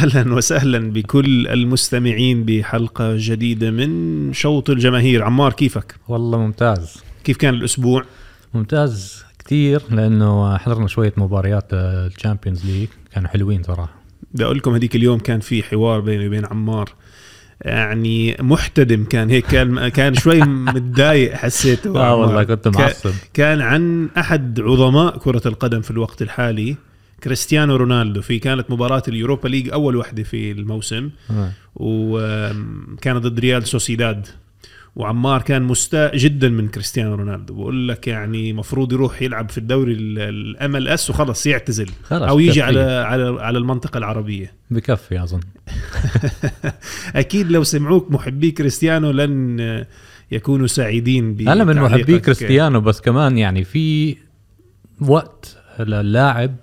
أهلا وسهلا بكل المستمعين بحلقة جديدة من شوط الجماهير. عمار كيفك؟ والله ممتاز. كيف كان الأسبوع؟ ممتاز كثير لأنه حضرنا شوية مباريات ال Champions League. كانوا حلوين صراحة. بدي أقول لكم هذيك اليوم كان في حوار بيني وبين عمار. يعني محتدم كان هيك كان كان شوي متضايق حسيته. آه والله كنت معصب. كان عن أحد عظماء كرة القدم في الوقت الحالي. كريستيانو رونالدو في كانت مباراة ال Europa League أول وحدة في الموسم آه. وكان ضد ريال سوسيداد وعمار كان مستاء جدا من كريستيانو رونالدو بقول لك يعني مفروض يروح يلعب في الدوري ال MLS وخلص يعتزل خلص أو يجي بكفي. على على على المنطقة العربية بكفي أظن أكيد لو سمعوك محبي كريستيانو لن يكونوا سعيدين أنا من محبي. كريستيانو بس كمان يعني في وقت للاعب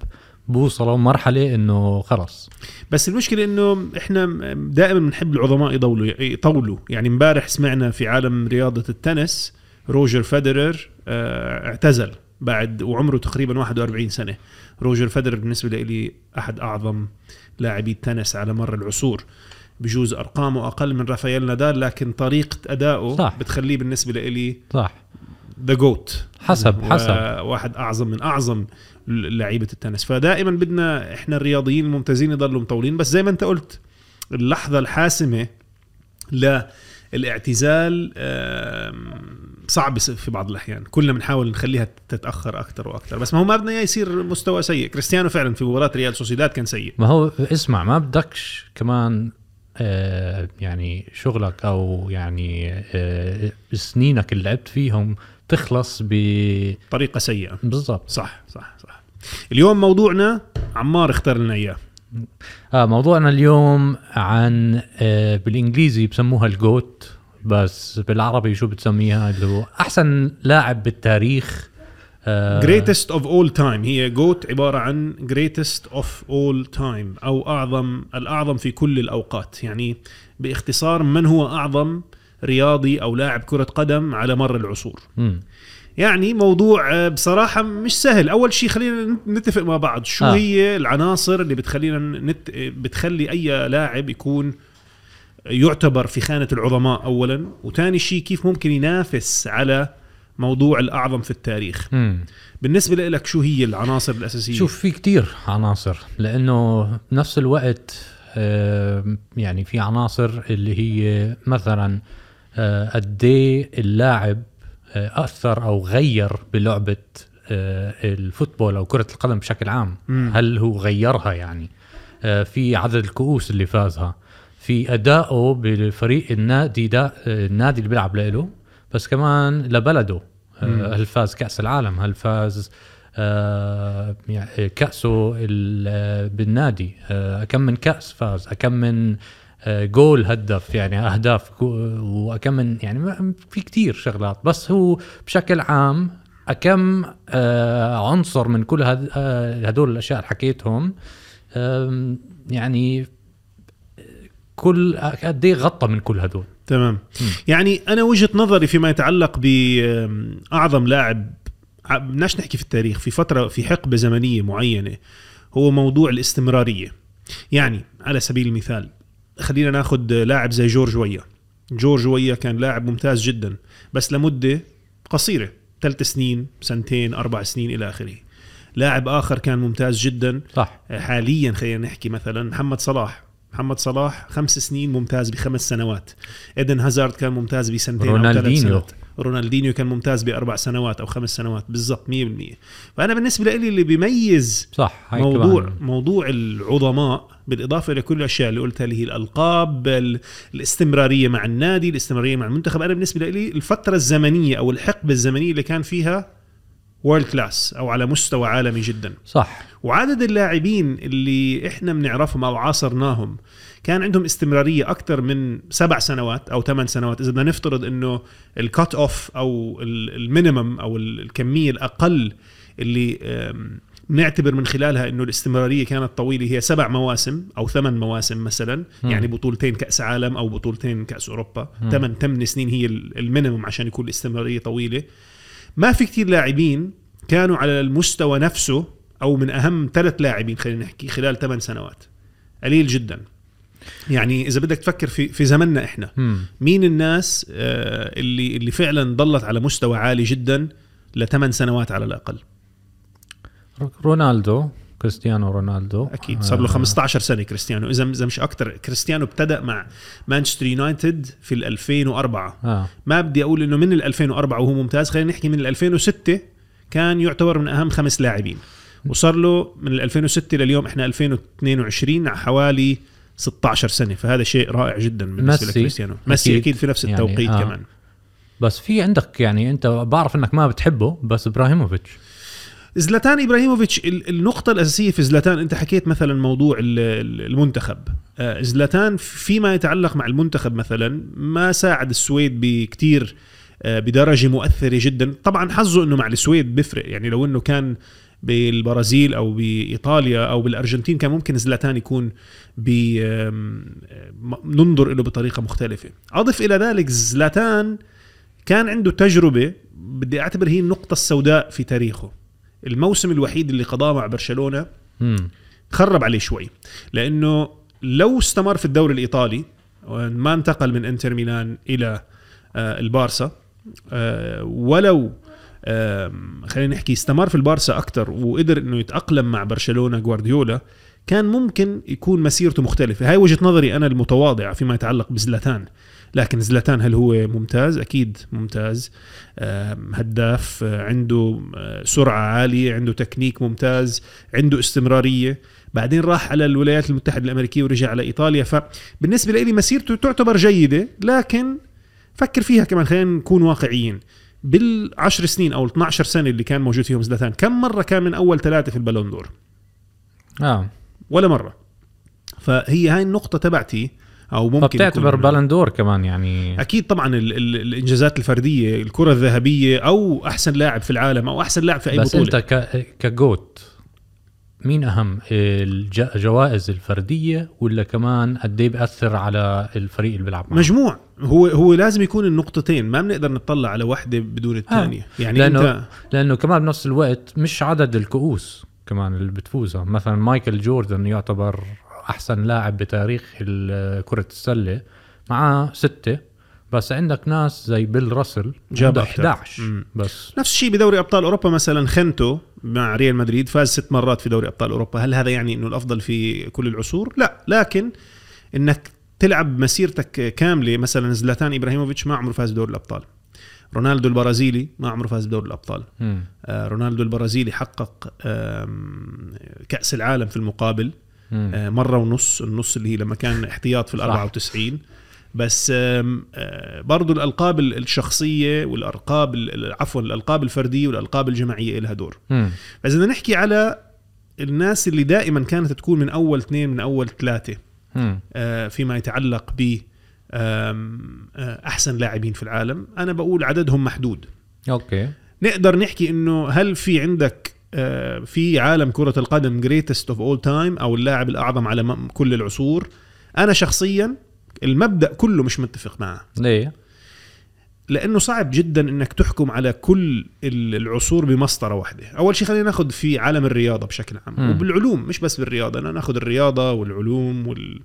بوصلوا مرحلة إنه خلص بس المشكلة إنه إحنا دائما بنحب العظماء يطولوا يطولوا. يعني امبارح سمعنا في عالم رياضة التنس روجر فيدرر آه، اعتزل بعد وعمره تقريبا 41 سنة. روجر فيدرر بالنسبة لي أحد أعظم لاعبي التنس على مر العصور. بجوز أرقامه أقل من رافائيل نادال لكن طريقة ادائه صح. بتخليه بالنسبة لي صح. the GOAT حسب حسب. واحد أعظم من أعظم لعيبة التنس. فدائما بدنا إحنا الرياضيين الممتازين يضلوا مطولين بس زي ما أنت قلت اللحظة الحاسمة للإعتزال صعب في بعض الأحيان. كلنا بنحاول نخليها تتأخر أكثر وأكثر بس ما هو ما بدنا إياه يصير مستوى سيء. كريستيانو فعلا في مباراة ريال سوسيداد كان سيء. ما هو اسمع ما بدكش كمان آه يعني شغلك أو يعني آه سنينك اللي لعبت فيهم تخلص ب طريقة سيئة. بالضبط. صح صح. اليوم موضوعنا عمار اختار لنا إياه. آه موضوعنا اليوم عن آه بالإنجليزي بسموها الجوت بس بالعربي شو بتسميها؟ اللي هو أحسن لاعب بالتاريخ greatest of all time. هي جوت عبارة عن greatest of all time أو أعظم الأعظم في كل الأوقات. يعني باختصار من هو أعظم رياضي أو لاعب كرة قدم على مر العصور. يعني موضوع آه، بصراحة مش سهل أول شيء خلينا نتفق مع بعض شو آه. آه. هي العناصر اللي بتخلينا نت... بتخلي أي لاعب يكون يعتبر في خانة العظماء أولا وتاني شيء كيف ممكن ينافس على موضوع الأعظم في التاريخ مم. بالنسبة لك شو هي العناصر الأساسية؟ شوف في كتير عناصر لأنه بنفس الوقت آه، يعني في عناصر اللي هي مثلا آه، قد إيه اللاعب آه، أثر أو غير بلعبة آه، الفوتبول أو كرة القدم بشكل عام. مم. هل هو غيرها يعني؟ آه، في عدد الكؤوس اللي فازها في ادائه بالفريق النادي ده آه، النادي اللي بيلعب له بس كمان لبلده. آه، هل فاز كأس العالم؟ هل فاز آه، يعني كأسه ال- بالنادي؟ آه، كم من كأس فاز؟ كم من آه، جول هدف يعني أهداف كو- وكم من يعني في كتير شغلات. بس هو بشكل عام كم آه، عنصر من كل آه، هدول الأشياء اللي حكيتهم يعني كل قد إيه غطى من كل هدول. تمام. يعني أنا وجهة نظري فيما يتعلق بأعظم لاعب بدناش نحكي في التاريخ في فترة في حقبة زمنية معينة هو موضوع الاستمرارية. يعني على سبيل المثال خلينا ناخد لاعب زي جورج ويا. جورج ويا كان لاعب ممتاز جدا بس لمدة قصيرة ثلاث سنين سنتين أربع سنين إلى آخره. لاعب آخر كان ممتاز جدا. صح. حاليا خلينا نحكي مثلا محمد صلاح. محمد صلاح خمس سنين ممتاز بخمس سنوات ايدن هازارد كان ممتاز بسنتين أو ثلاث رونالدينيو. سنوات رونالدينيو كان ممتاز بأربع سنوات أو خمس سنوات بالضبط 100% فأنا بالنسبة لي اللي بيميز صح هاي موضوع كمان. موضوع العظماء بالإضافة إلى كل الأشياء اللي قلتها اللي هي الألقاب ال- الاستمرارية مع النادي الاستمرارية مع المنتخب أنا بالنسبة لي الفترة الزمنية أو الحقبة الزمنية اللي كان فيها world class أو على مستوى عالمي جدا. صح. وعدد اللاعبين اللي إحنا بنعرفهم أو عاصرناهم كان عندهم استمرارية أكثر من سبع سنوات أو ثمان سنوات. إذا بدنا نفترض إنه ال cut off أو ال- ال minimum أو ال- الكمية الأقل اللي نعتبر من خلالها إنه الاستمرارية كانت طويلة هي سبع مواسم أو ثمان مواسم مثلا. مم. يعني بطولتين كأس عالم أو بطولتين كأس أوروبا. ثمان ثمان سنين هي ال- minimum عشان يكون الاستمرارية طويلة. ما في كتير لاعبين كانوا على المستوى نفسه أو من أهم ثلاث لاعبين خلينا نحكي خلال ثمان سنوات. قليل جدا. يعني إذا بدك تفكر في في زمننا إحنا مم. مين الناس آه، اللي اللي فعلا ضلت على مستوى عالي جدا لثمان سنوات على الأقل؟ رونالدو. كريستيانو رونالدو. أكيد صار له آه، 15 سنة كريستيانو. إذا إذا مش أكثر كريستيانو ابتدأ مع مانشستر يونايتد في ال 2004 آه. ما بدي أقول إنه من ال 2004 وهو ممتاز. خلينا نحكي من ال 2006 كان يعتبر من أهم خمس لاعبين. وصار له من ال 2006 لليوم إحنا 2022 حوالي 16 سنة. فهذا شيء رائع جدا بالنسبة. لكريستيانو. ميسي أكيد. أكيد في نفس يعني، التوقيت آه. كمان. بس في عندك يعني أنت بعرف إنك ما بتحبه بس إبراهيموفيتش. زلاتان إبراهيموفيتش ال- النقطة الأساسية في زلاتان أنت حكيت مثلا موضوع ال- ال- المنتخب. آه، زلاتان فيما يتعلق مع المنتخب مثلا ما ساعد السويد بكتير آه، بدرجة مؤثرة جدا. طبعا حظه أنه مع السويد بيفرق يعني لو أنه كان بالبرازيل أو بإيطاليا أو بالأرجنتين كان ممكن زلاتان يكون ننظر له بطريقة مختلفة. أضف إلى ذلك زلاتان كان عنده تجربة بدي أعتبر هي النقطة السوداء في تاريخه. الموسم الوحيد اللي قضاه مع برشلونة مم. خرب عليه شوي لأنه لو استمر في الدوري الإيطالي وما انتقل من إنتر ميلان إلى آه، البارسا آه، ولو خلينا نحكي استمر في البارسا أكثر وقدر إنه يتأقلم مع برشلونة جوارديولا كان ممكن يكون مسيرته مختلفة هاي وجهة نظري أنا المتواضعة فيما يتعلق بزلاتان لكن زلاتان هل هو ممتاز؟ أكيد ممتاز. هداف آه، عنده آه، سرعة عالية عنده تكنيك ممتاز عنده استمرارية. بعدين راح على الولايات المتحدة الأمريكية ورجع على إيطاليا. فبالنسبه لي مسيرته تعتبر جيدة لكن فكر فيها كمان خلينا نكون واقعيين. بالعشر سنين أو ال 12 سنة اللي كان موجود فيهم زلاتان كم مرة كان من أول ثلاثة في البالون دور؟ آه. ولا مرة. فهي هاي النقطة تبعتي. أو ممكن فبتعتبر يكون- بالندور كمان يعني. أكيد طبعا ال ال الإنجازات الفردية الكرة الذهبية أو أحسن لاعب في العالم أو أحسن لاعب في أي بس بطولة. أنت ك... كجوت مين أهم؟ الجوائز الفردية ولا كمان قد إيه بيأثر على الفريق اللي بيلعب معه؟ مجموع. هو هو لازم يكون النقطتين. ما بنقدر نطلع على واحدة بدون الثانية. آه. يعني لأنه- انت لأنه كمان بنفس الوقت مش عدد الكؤوس كمان اللي بتفوزها. مثلا مايكل جوردن يعتبر أحسن لاعب بتاريخ كرة السلة معاه ستة بس عندك ناس زي بيل راسل جاب عنده أكتر. 11 مم. بس. نفس الشيء بدوري أبطال أوروبا مثلا خنتو مع ريال مدريد فاز ست مرات في دوري أبطال أوروبا. هل هذا يعني إنه الأفضل في كل العصور؟ لا لكن إنك تلعب مسيرتك كاملة مثلا زلاتان إبراهيموفيتش ما عمره فاز بدوري الأبطال. رونالدو البرازيلي ما عمره فاز بدوري الأبطال. آه، رونالدو البرازيلي حقق كأس العالم في المقابل. مم. آه، مرة ونص النص اللي هي لما كان احتياط في ال صح. 94 بس آه، برضو الألقاب ال- الشخصية والألقاب ال- عفوا الألقاب الفردية والألقاب الجماعية لها دور. فاذا بدنا نحكي على الناس اللي دائما كانت تكون من أول اثنين من أول ثلاثة. آه، فيما يتعلق ب أحسن لاعبين في العالم أنا بقول عددهم محدود okay نقدر نحكي إنه هل في عندك في عالم كرة القدم greatest of all time أو اللاعب الأعظم على م- كل العصور. أنا شخصيا المبدأ كله مش متفق معه. ليه؟ لأنه صعب جدا إنك تحكم على كل ال- العصور بمسطرة واحدة. أول شيء خلينا ناخذ في عالم الرياضة بشكل عام. مم. وبالعلوم مش بس بالرياضة. أنا ناخذ الرياضة والعلوم وال...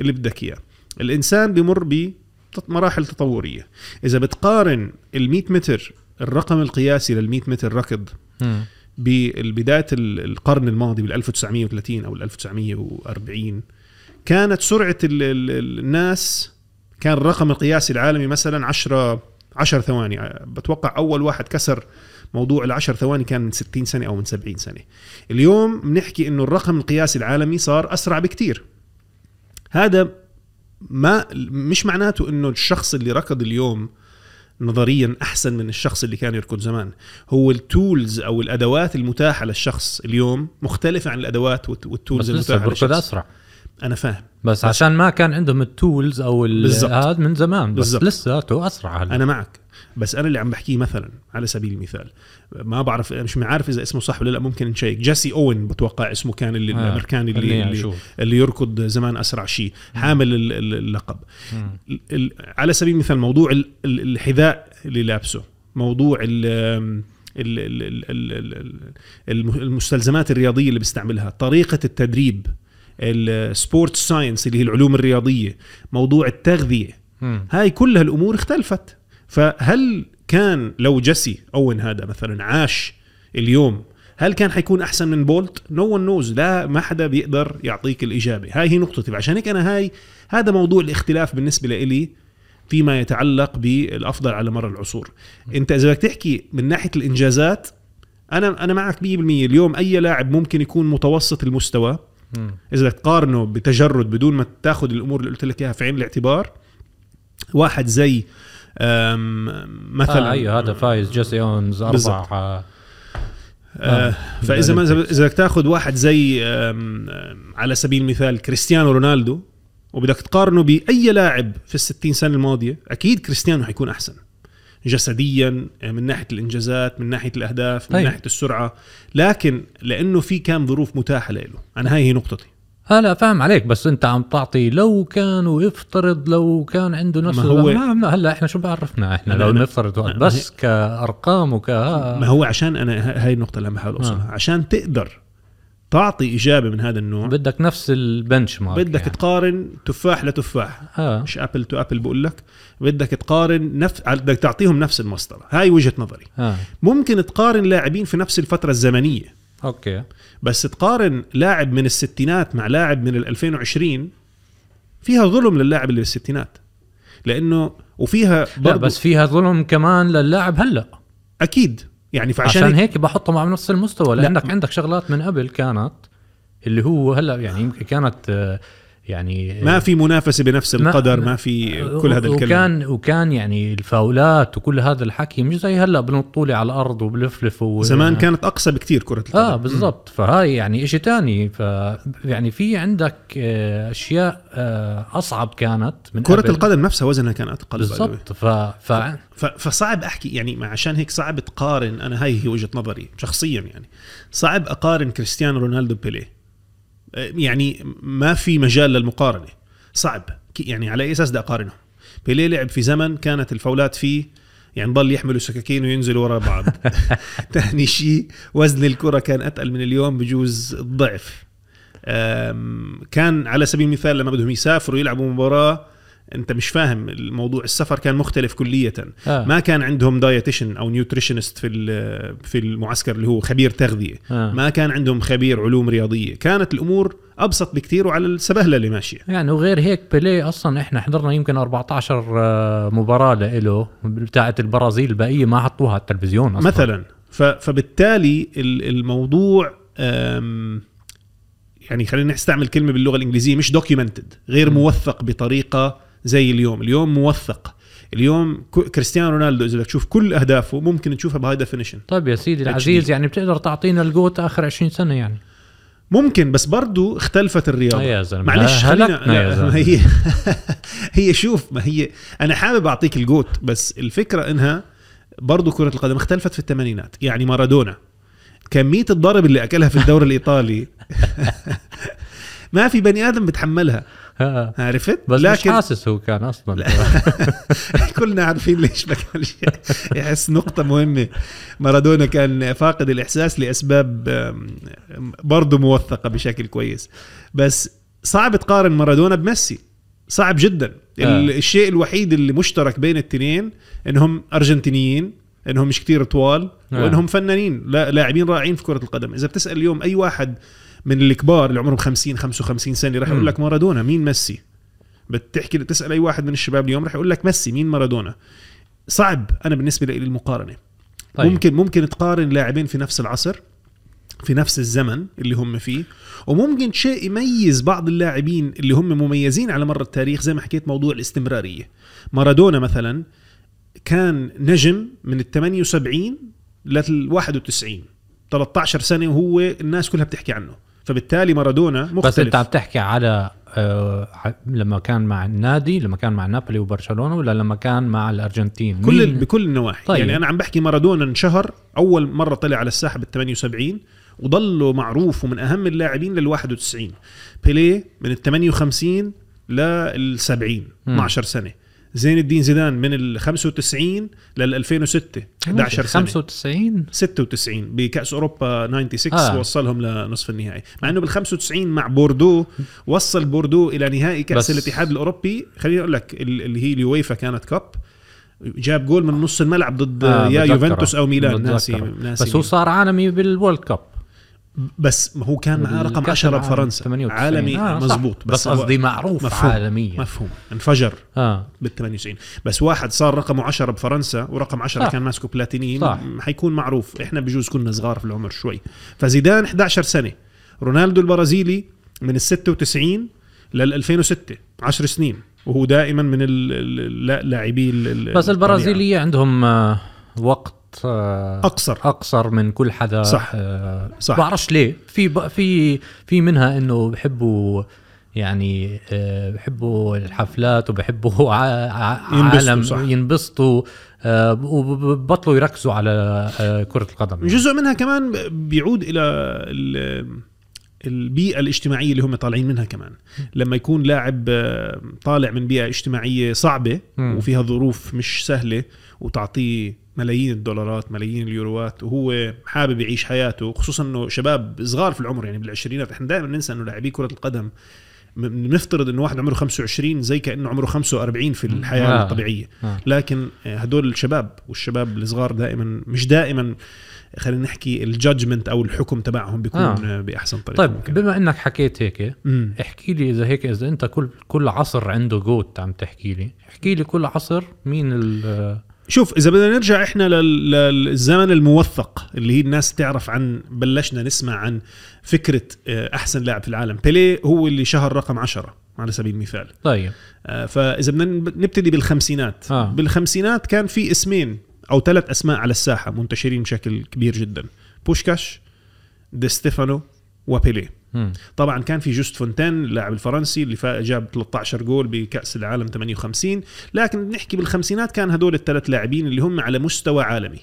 اللي بدك إياه. الإنسان بمر بمراحل تطورية. إذا بتقارن ال 100 متر الرقم القياسي لل 100 متر ركض مم. ببداية ال- القرن الماضي بال 1930 أو ال 1940 كانت سرعة ال ال الناس كان الرقم القياسي العالمي مثلا 10 10 ثواني. بتوقع أول واحد كسر موضوع العشر ثواني كان من 60 سنة أو من 70 سنة. اليوم بنحكي إنه الرقم القياسي العالمي صار أسرع بكتير. هذا ما مش معناته إنه الشخص اللي ركض اليوم نظريا أحسن من الشخص اللي كان يركض زمان. هو التولز أو الأدوات المتاحة للشخص اليوم مختلفة عن الأدوات والت- بس والتولز لسه المتاحة بركض للشخص. أسرع. أنا فاهم. بس عشان ما كان عندهم التولز أو. هذا من زمان بس. لساته أسرع هلا. أنا معك. بس أنا اللي عم بحكيه مثلا على سبيل المثال ما بعرف مش عارف إذا اسمه صح ولا لا ممكن نشيك. جيسي أوين بتوقع اسمه كان اللي آه، الأمريكاني اللي اللي, أشوف. اللي يركض زمان أسرع شيء. حامل ال- ال- اللقب. على سبيل المثال موضوع ال- ال- الحذاء اللي لابسه موضوع ال ال- ال- ال- ال- ال- الم- المستلزمات الرياضية اللي بيستعملها طريقة التدريب ال sport science اللي هي العلوم الرياضية موضوع التغذية. هاي كل هالامور اختلفت. فهل كان لو جيسي أوين هذا مثلا عاش اليوم هل كان حيكون أحسن من بولت؟ no one knows لا ما حدا بيقدر يعطيك الإجابة. هاي هي نقطتي عشان هيك أنا هاي هذا موضوع الاختلاف بالنسبة لي فيما يتعلق بالأفضل على مر العصور. أنت إذا بدك تحكي من ناحية الإنجازات أنا أنا معك 100% اليوم أي لاعب ممكن يكون متوسط المستوى. إذا بدك تقارنه بتجرد بدون ما تاخذ الأمور اللي قلت لك إياها في عين الاعتبار واحد زي مثلا آه أيوه هذا فايز جيسي أونز. أربع آه، آه آه، فإذا ما. إذا بدك تأخذ واحد زي على سبيل المثال كريستيانو رونالدو وبدك تقارنه بأي لاعب في الستين سنة الماضية أكيد كريستيانو حيكون أحسن جسديا من ناحية الإنجازات من ناحية الأهداف من طيب. ناحية السرعة لكن لأنه في كان ظروف متاحة له أنا هاي هي نقطتي هلا فاهم عليك بس انت عم تعطي لو كان وافترض لو كان عنده نفس ما هو- ما هلا إحنا شو بعرفنا؟ إحنا لو نفترض بس كأرقام وك ما هو عشان أنا هاي النقطة اللي عم بحاول أوصلها. آه. عشان تقدر تعطي إجابة من هذا النوع بدك نفس ال benchmark بدك يعني. تقارن تفاح لتفاح. آه. مش apple to apple بقول لك. بدك تقارن نفس بدك تعطيهم نفس المسطرة. هاي وجهة نظري. آه. ممكن تقارن لاعبين في نفس الفترة الزمنية. أوكي. بس تقارن لاعب من الستينات مع لاعب من ال 2020 فيها ظلم للاعب اللي بالستينات. لأنه وفيها لا بس فيها ظلم كمان للاعب هلأ. أكيد. يعني فعشان عشان هيك بحطهم على نفس المستوى. لا. لأنك عندك شغلات من قبل كانت اللي هو هلأ يعني يمكن كانت آه، يعني ما في منافسة بنفس ما- القدر ما في كل هذا الكلام. وكان وكان يعني الفاولات وكل هذا الحكي مش زي هلا بنطوا لي على الأرض وبلفلف و... زمان كانت أقصى بكتير كرة القدم. آه بالضبط. فهاي يعني شيء تاني. ف يعني في عندك آه، أشياء آه، أصعب كانت من كرة قبل. القدم نفسها وزنها كان way. بالضبط. ف... ف... ف- فصعب أحكي يعني ما عشان هيك صعب تقارن أنا هاي هي وجهة نظري شخصيا يعني. صعب أقارن كريستيانو رونالدو بيليه يعني ما في مجال للمقارنة. صعب. يعني على أي أساس بدي اقارنه بيليه لعب في زمن كانت الفاولات فيه يعني ضل يحملوا سكاكين وينزلوا ورا بعض. ثاني شيء وزن الكرة كان أتقل من اليوم بجوز الضعف كان على سبيل المثال لما بدهم يسافروا يلعبوا مباراة أنت مش فاهم الموضوع. السفر كان مختلف كلية آه. ما كان عندهم dietitian أو nutritionist في في المعسكر اللي هو خبير تغذية. آه. ما كان عندهم خبير علوم رياضية. كانت الأمور أبسط بكتير وعلى السبهللة اللي ماشية. يعني وغير هيك بيليه أصلا إحنا حضرنا يمكن 14 آه، مباراة له بتاعت البرازيل البقية ما حطوها على التلفزيون أصلا. مثلا. فبالتالي ال- الموضوع يعني خلينا نستعمل كلمة باللغة الإنجليزية مش documented غير موثق بطريقة زي اليوم. اليوم موثق. اليوم كريستيانو رونالدو إذا بدك تشوف كل أهدافه ممكن تشوفها ب high definition طيب يا سيدي العزيز يعني بتقدر تعطينا ال GOAT آخر 20 سنة يعني. ممكن بس برضو اختلفت الرياضة. يا زلمة، معلش خلينا يا زلمة. هي هي شوف ما هي أنا حابب أعطيك الجوت بس الفكرة إنها برضو كرة القدم اختلفت في الثمانينات. يعني مارادونا كمية الضرب اللي أكلها في الدوري الإيطالي ما في بني آدم بتحملها. عرفت؟ بس مش لكن حاسس هو كان أصلا. كلنا عارفين ليش ما كانش يحس نقطة مهمة. مارادونا كان فاقد الإحساس لأسباب آم، برضه موثقة بشكل كويس. بس صعب تقارن مارادونا بميسي. صعب جدا. آه. ال- الشيء الوحيد اللي مشترك بين الاثنين إنهم أرجنتينيين إنهم مش كتير طوال آه. وإنهم فنانين لا لاعبين رائعين في كرة القدم. إذا بتسأل اليوم أي واحد من الكبار اللي عمرهم 50 55 سنة راح يقول. لك مارادونا مين ميسي بتحكي تسال أي واحد من الشباب اليوم راح يقول لك ميسي مين مارادونا صعب أنا بالنسبة لي المقارنة. طيب. ممكن ممكن تقارن لاعبين في نفس العصر في نفس الزمن اللي هم فيه وممكن شيء يميز بعض اللاعبين اللي هم مميزين على مر التاريخ زي ما حكيت موضوع الاستمرارية مارادونا مثلا كان نجم من ال 78 لل 91 13 سنة وهو الناس كلها بتحكي عنه فبالتالي مارادونا مختلف. بس انت عم تحكي على آه، لما كان مع النادي لما كان مع نابولي وبرشلونة ولا لما كان مع الأرجنتين؟ كل بكل النواحي. طيب. يعني أنا عم بحكي مارادونا انشهر أول مرة طلع على الساحة بال 78 وضله معروف ومن أهم اللاعبين لل 91 بيليه من ال 58 لل 70 مم. 12 سنة. زين الدين زيدان من ال 95 لل 2006 11 سنة. 95 96 بكأس أوروبا 96 آه. وصلهم لنصف النهائي. مع إنه بال 95 مع بوردو وصل بوردو إلى نهائي كأس الاتحاد الأوروبي. خليني أقول لك ال- اللي هي اليويفا كانت Cup. جاب جول من نص الملعب ضد آه، يا. يوفنتوس أو ميلان. ناسي ناسي بس هو صار عالمي بالورلد كاب بس هو كان معاه رقم بالكأس 10 العالم بفرنسا 98. عالمي آه،. مزبوط بس هو قصدي معروف مفهوم. عالميا مفهوم انفجر آه بال 98 بس واحد صار رقمه 10 بفرنسا ورقم 10 صح. كان ماسكه بلاتيني صح. حيكون معروف إحنا بجوز كنا صغار في العمر شوي فزيدان 11 سنة رونالدو البرازيلي من ال 96 لل 2006 10 سنين وهو دائما من ال- ال- لا- لاعبي ال- ال- بس. البرازيلية عندهم آه، وقت آه، أقصر أقصر من كل حدا صح. آه صح. بعرفش ليه في في في منها إنه بحبوا يعني آه، بحبوا الحفلات وبحبوا عالم. ينبسطوا آه، وبطلوا يركزوا على آه، كرة القدم جزء منها كمان بيعود إلى ال- البيئة الاجتماعية اللي هم طالعين منها كمان لما يكون لاعب آه، طالع من بيئة اجتماعية صعبة. وفيها ظروف مش سهلة وتعطيه ملايين الدولارات ملايين اليوروات وهو حابب يعيش حياته خصوصا إنه شباب صغار في العمر يعني بالعشرينات إحنا دائما ننسى إنه لاعبي كرة القدم بنفترض إنه واحد عمره 25 زي كأنه عمره 45 في الحياة آه. آه. الطبيعية آه. لكن هدول الشباب والشباب الصغار دائما مش دائما خلينا نحكي ال judgement أو الحكم تبعهم بيكون آه. آه. بأحسن طريقة طيب ممكن. بما إنك حكيت هيك مم. احكي لي إذا هيك إذا أنت كل كل عصر عنده GOAT عم تحكي لي احكي لي كل عصر مين ال شوف إذا بدنا نرجع إحنا لل- للزمن الموثق اللي هي الناس تعرف عن بلشنا نسمع عن فكرة آه، أحسن لاعب في العالم. بيليه هو اللي شهر رقم عشرة على سبيل المثال. طيب. آه، فإذا بدنا نبتدي بالخمسينات. آه. بالخمسينات كان في اسمين أو ثلاث أسماء على الساحة منتشرين بشكل كبير جدا. بوشكاش دي ستيفانو وبيليه. مم. طبعا كان في جوست فونتين اللاعب الفرنسي اللي جاب 13 جول بكأس العالم 58 لكن نحكي بالخمسينات كان هدول الثلاث لاعبين اللي هم على مستوى عالمي.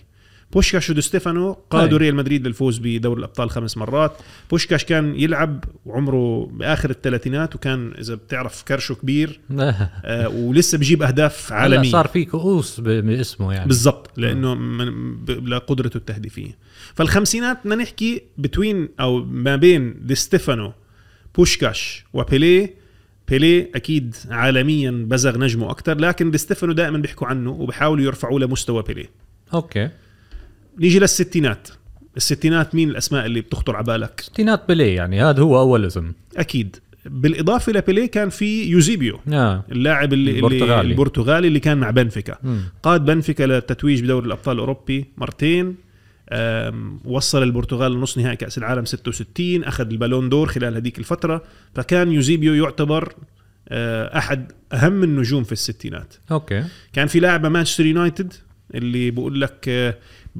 بوشكاش ودي ستيفانو قادوا أي. ريال مدريد للفوز بدوري الأبطال خمس مرات. بوشكاش كان يلعب وعمره بآخر الثلاثينات وكان إذا بتعرف كرشه كبير آه ولسه بجيب أهداف عالمية. صار في كؤوس باسمه يعني. بالضبط لأنه من لقدرته التهديفية. فالخمسينات بدنا نحكي between أو ما بين دي ستيفانو بوشكاش وبيليه بيليه أكيد عالميا بزغ نجمه أكثر لكن دي ستيفانو دائما بيحكوا عنه وبحاولوا يرفعوه لمستوى بيليه okay. نيجي للستينات. الستينات مين الأسماء اللي بتخطر على بالك؟ ستينات بيليه يعني هذا هو أول اسم. أكيد. بالإضافة لبيليه كان في يوزيبيو آه. اللاعب اللي البرتغالي. البرتغالي. البرتغالي اللي كان مع بنفيكا. مم. قاد بنفيكا للتتويج بدوري الأبطال الأوروبي مرتين. وصل البرتغال لنص نهائي كأس العالم 66 أخذ البالون دور خلال هذيك الفترة. فكان يوزيبيو يعتبر أه، أحد أهم النجوم في الستينات. okay. كان في لاعب مانشستر يونايتد اللي بقول لك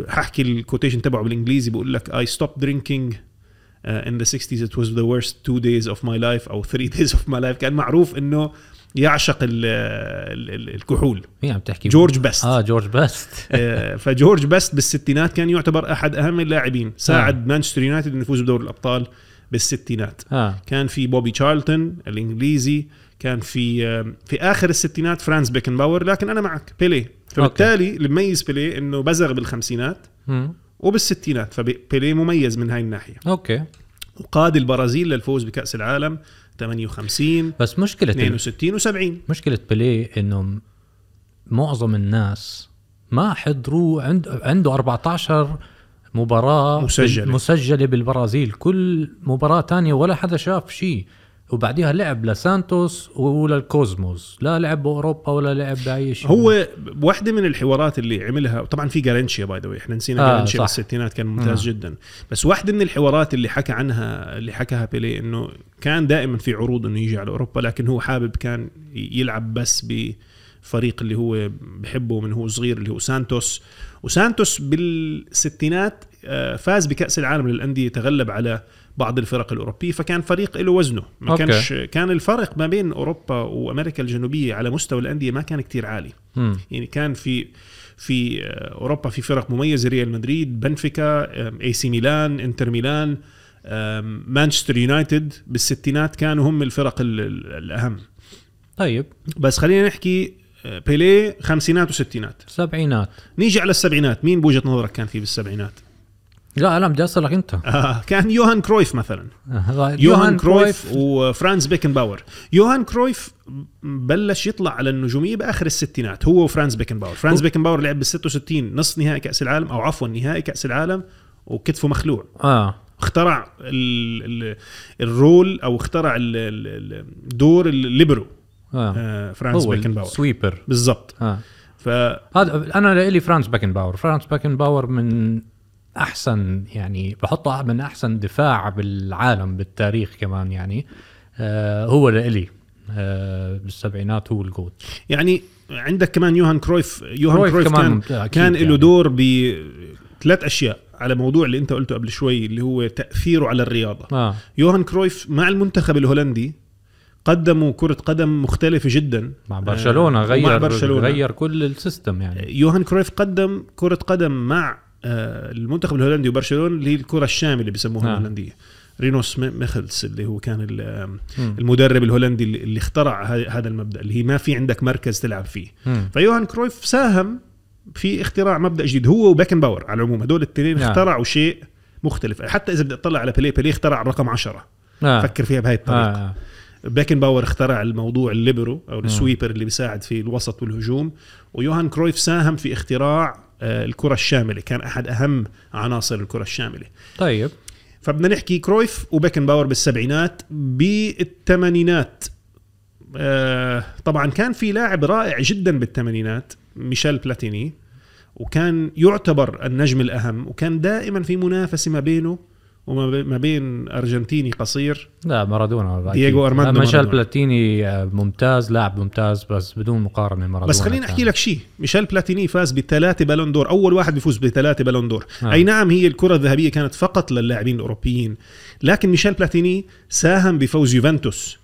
ححكي ال quotation تبعه بالإنجليزي بقول لك I stopped drinking uh, in the 60s it was the worst two days of my life أو three days of my life. كان معروف إنه يعشق ال ال ال الكحول. مين عم تحكي. جورج بيست آه جورج بيست آه، فجورج بيست بالستينات كان يعتبر أحد أهم اللاعبين ساعد مانشستر يونايتد إنه يفوز بدوري الأبطال بالستينات. آه. كان في بوبي تشارلتون الإنجليزي كان في آه، في آخر الستينات فرانز بيكن باور لكن أنا معك بيليه. فبالتالي اللي بميز بيليه إنه بزغ بالخمسينات. وبالستينات فبيليه مميز من هاي الناحية. okay. وقاد البرازيل للفوز بكأس العالم 58 بس مشكلة ال- 62 و70 مشكلة بيليه إنه معظم الناس ما حضروا عنده عنده 14 مباراة مسجلة. مسجلة بالبرازيل. كل مباراة تانية ولا حدا شاف شيء. وبعديها لعب لسانتوس وللكوزموس لا لعب بأوروبا ولا لعب بأي شيء هو واحدة من الحوارات اللي عملها طبعا في جارينشيا by the way إحنا نسينا آه، آه جارينشيا. بالستينات كان ممتاز آه. آه. جدا بس واحدة من الحوارات اللي حكى عنها اللي حكاها بيليه إنه كان دائما في عروض إنه يجي على أوروبا لكن هو حابب كان يلعب بس بفريق اللي هو بحبه من هو صغير اللي هو سانتوس وسانتوس بالستينات آه، فاز بكأس العالم للأندية تغلب على بعض الفرق الأوروبية فكان فريق له وزنه. ما okay. كانش كان الفرق ما بين أوروبا وأمريكا الجنوبية على مستوى الأندية ما كان كتير عالي. مم. يعني كان في في آه، أوروبا في فرق مميزة ريال مدريد بنفيكا إيه سي ميلان إنتر ميلان مانشستر يونايتد. بالستينات كانوا هم الفرق ال- ال- الأهم. طيب. بس خلينا نحكي آه، بيليه خمسينات وستينات. سبعينات. نيجي على السبعينات. مين بوجهة نظرك كان في بالسبعينات؟ لا لا بدي أسألك أنت. آه كان يوهان كرويف مثلا. آه، يوهان كرويف وفرانز بيكن باور يوهان كرويف بلش يطلع على النجومية بآخر الستينات هو وفرانز بيكن باور فرانز هو- بيكن باور لعب بال 66 نصف نهائي كأس العالم أو عفوا نهائي كأس العالم وكتفه مخلوع. آه. اخترع ال ال ال role أو اخترع ال- ال- ال- دور الليبرو. آه. فرانز هو بيكن باور sweeper بالضبط. آه. ف هذا أنا لي فرانز بيكن باور فرانز بيكن باور من أحسن يعني بحطه من أحسن دفاع بالعالم بالتاريخ كمان يعني آه هو لإلي آه بالسبعينات هو ال GOAT يعني عندك كمان يوهان كرويف يوهان كرويف كرويف, كمان كان له يعني. دور بثلاث أشياء على موضوع اللي أنت قلته قبل شوي اللي هو تأثيره على الرياضة. آه. يوهان كرويف مع المنتخب الهولندي قدموا كرة قدم مختلفة جدا. مع برشلونة آه، غير ومع برشلونة. غير كل ال system يعني. يوهان كرويف قدم كرة قدم مع آه، المنتخب الهولندي وبرشلونة اللي هي الكرة الشاملة اللي بيسموها آه. الهولندية رينوس ميخلز اللي هو كان. المدرب الهولندي اللي اخترع هذا المبدأ اللي هي ما في عندك مركز تلعب فيه. فيوهان كرويف ساهم في اختراع مبدأ جديد هو وبيكن باور على العموم هدول الاثنين نعم. اخترعوا شيء مختلف حتى إذا بدي اطلع على بيليه بيليه اخترع الرقم 10 آه. فكر فيها بهاي الطريقة آه. بيكن باور اخترع الموضوع الليبرو أو. ال sweeper اللي بيساعد في الوسط والهجوم ويوهان كرويف ساهم في اختراع آه، الكرة الشاملة. كان أحد أهم عناصر الكرة الشاملة. طيب. فبدنا نحكي كرويف وبيكن باور بالسبعينات بالثمانينات. آه، طبعا كان في لاعب رائع جدا بالثمانينات ميشيل بلاتيني وكان يعتبر النجم الأهم وكان دائما في منافسة ما بينه وما بي- ما بين أرجنتيني قصير لا مارادونا. دييغو أرماندو لا، ميشيل. بلاتيني آه، ممتاز لاعب ممتاز بس بدون مقارنة مارادونا بس خليني أحكي. لك شيء ميشيل بلاتيني فاز بثلاثة بالون دور أول واحد بيفوز بثلاثة بالون دور. آه. أي نعم هي الكرة الذهبية كانت فقط للاعبين الأوروبيين لكن ميشيل بلاتيني ساهم بفوز يوفنتوس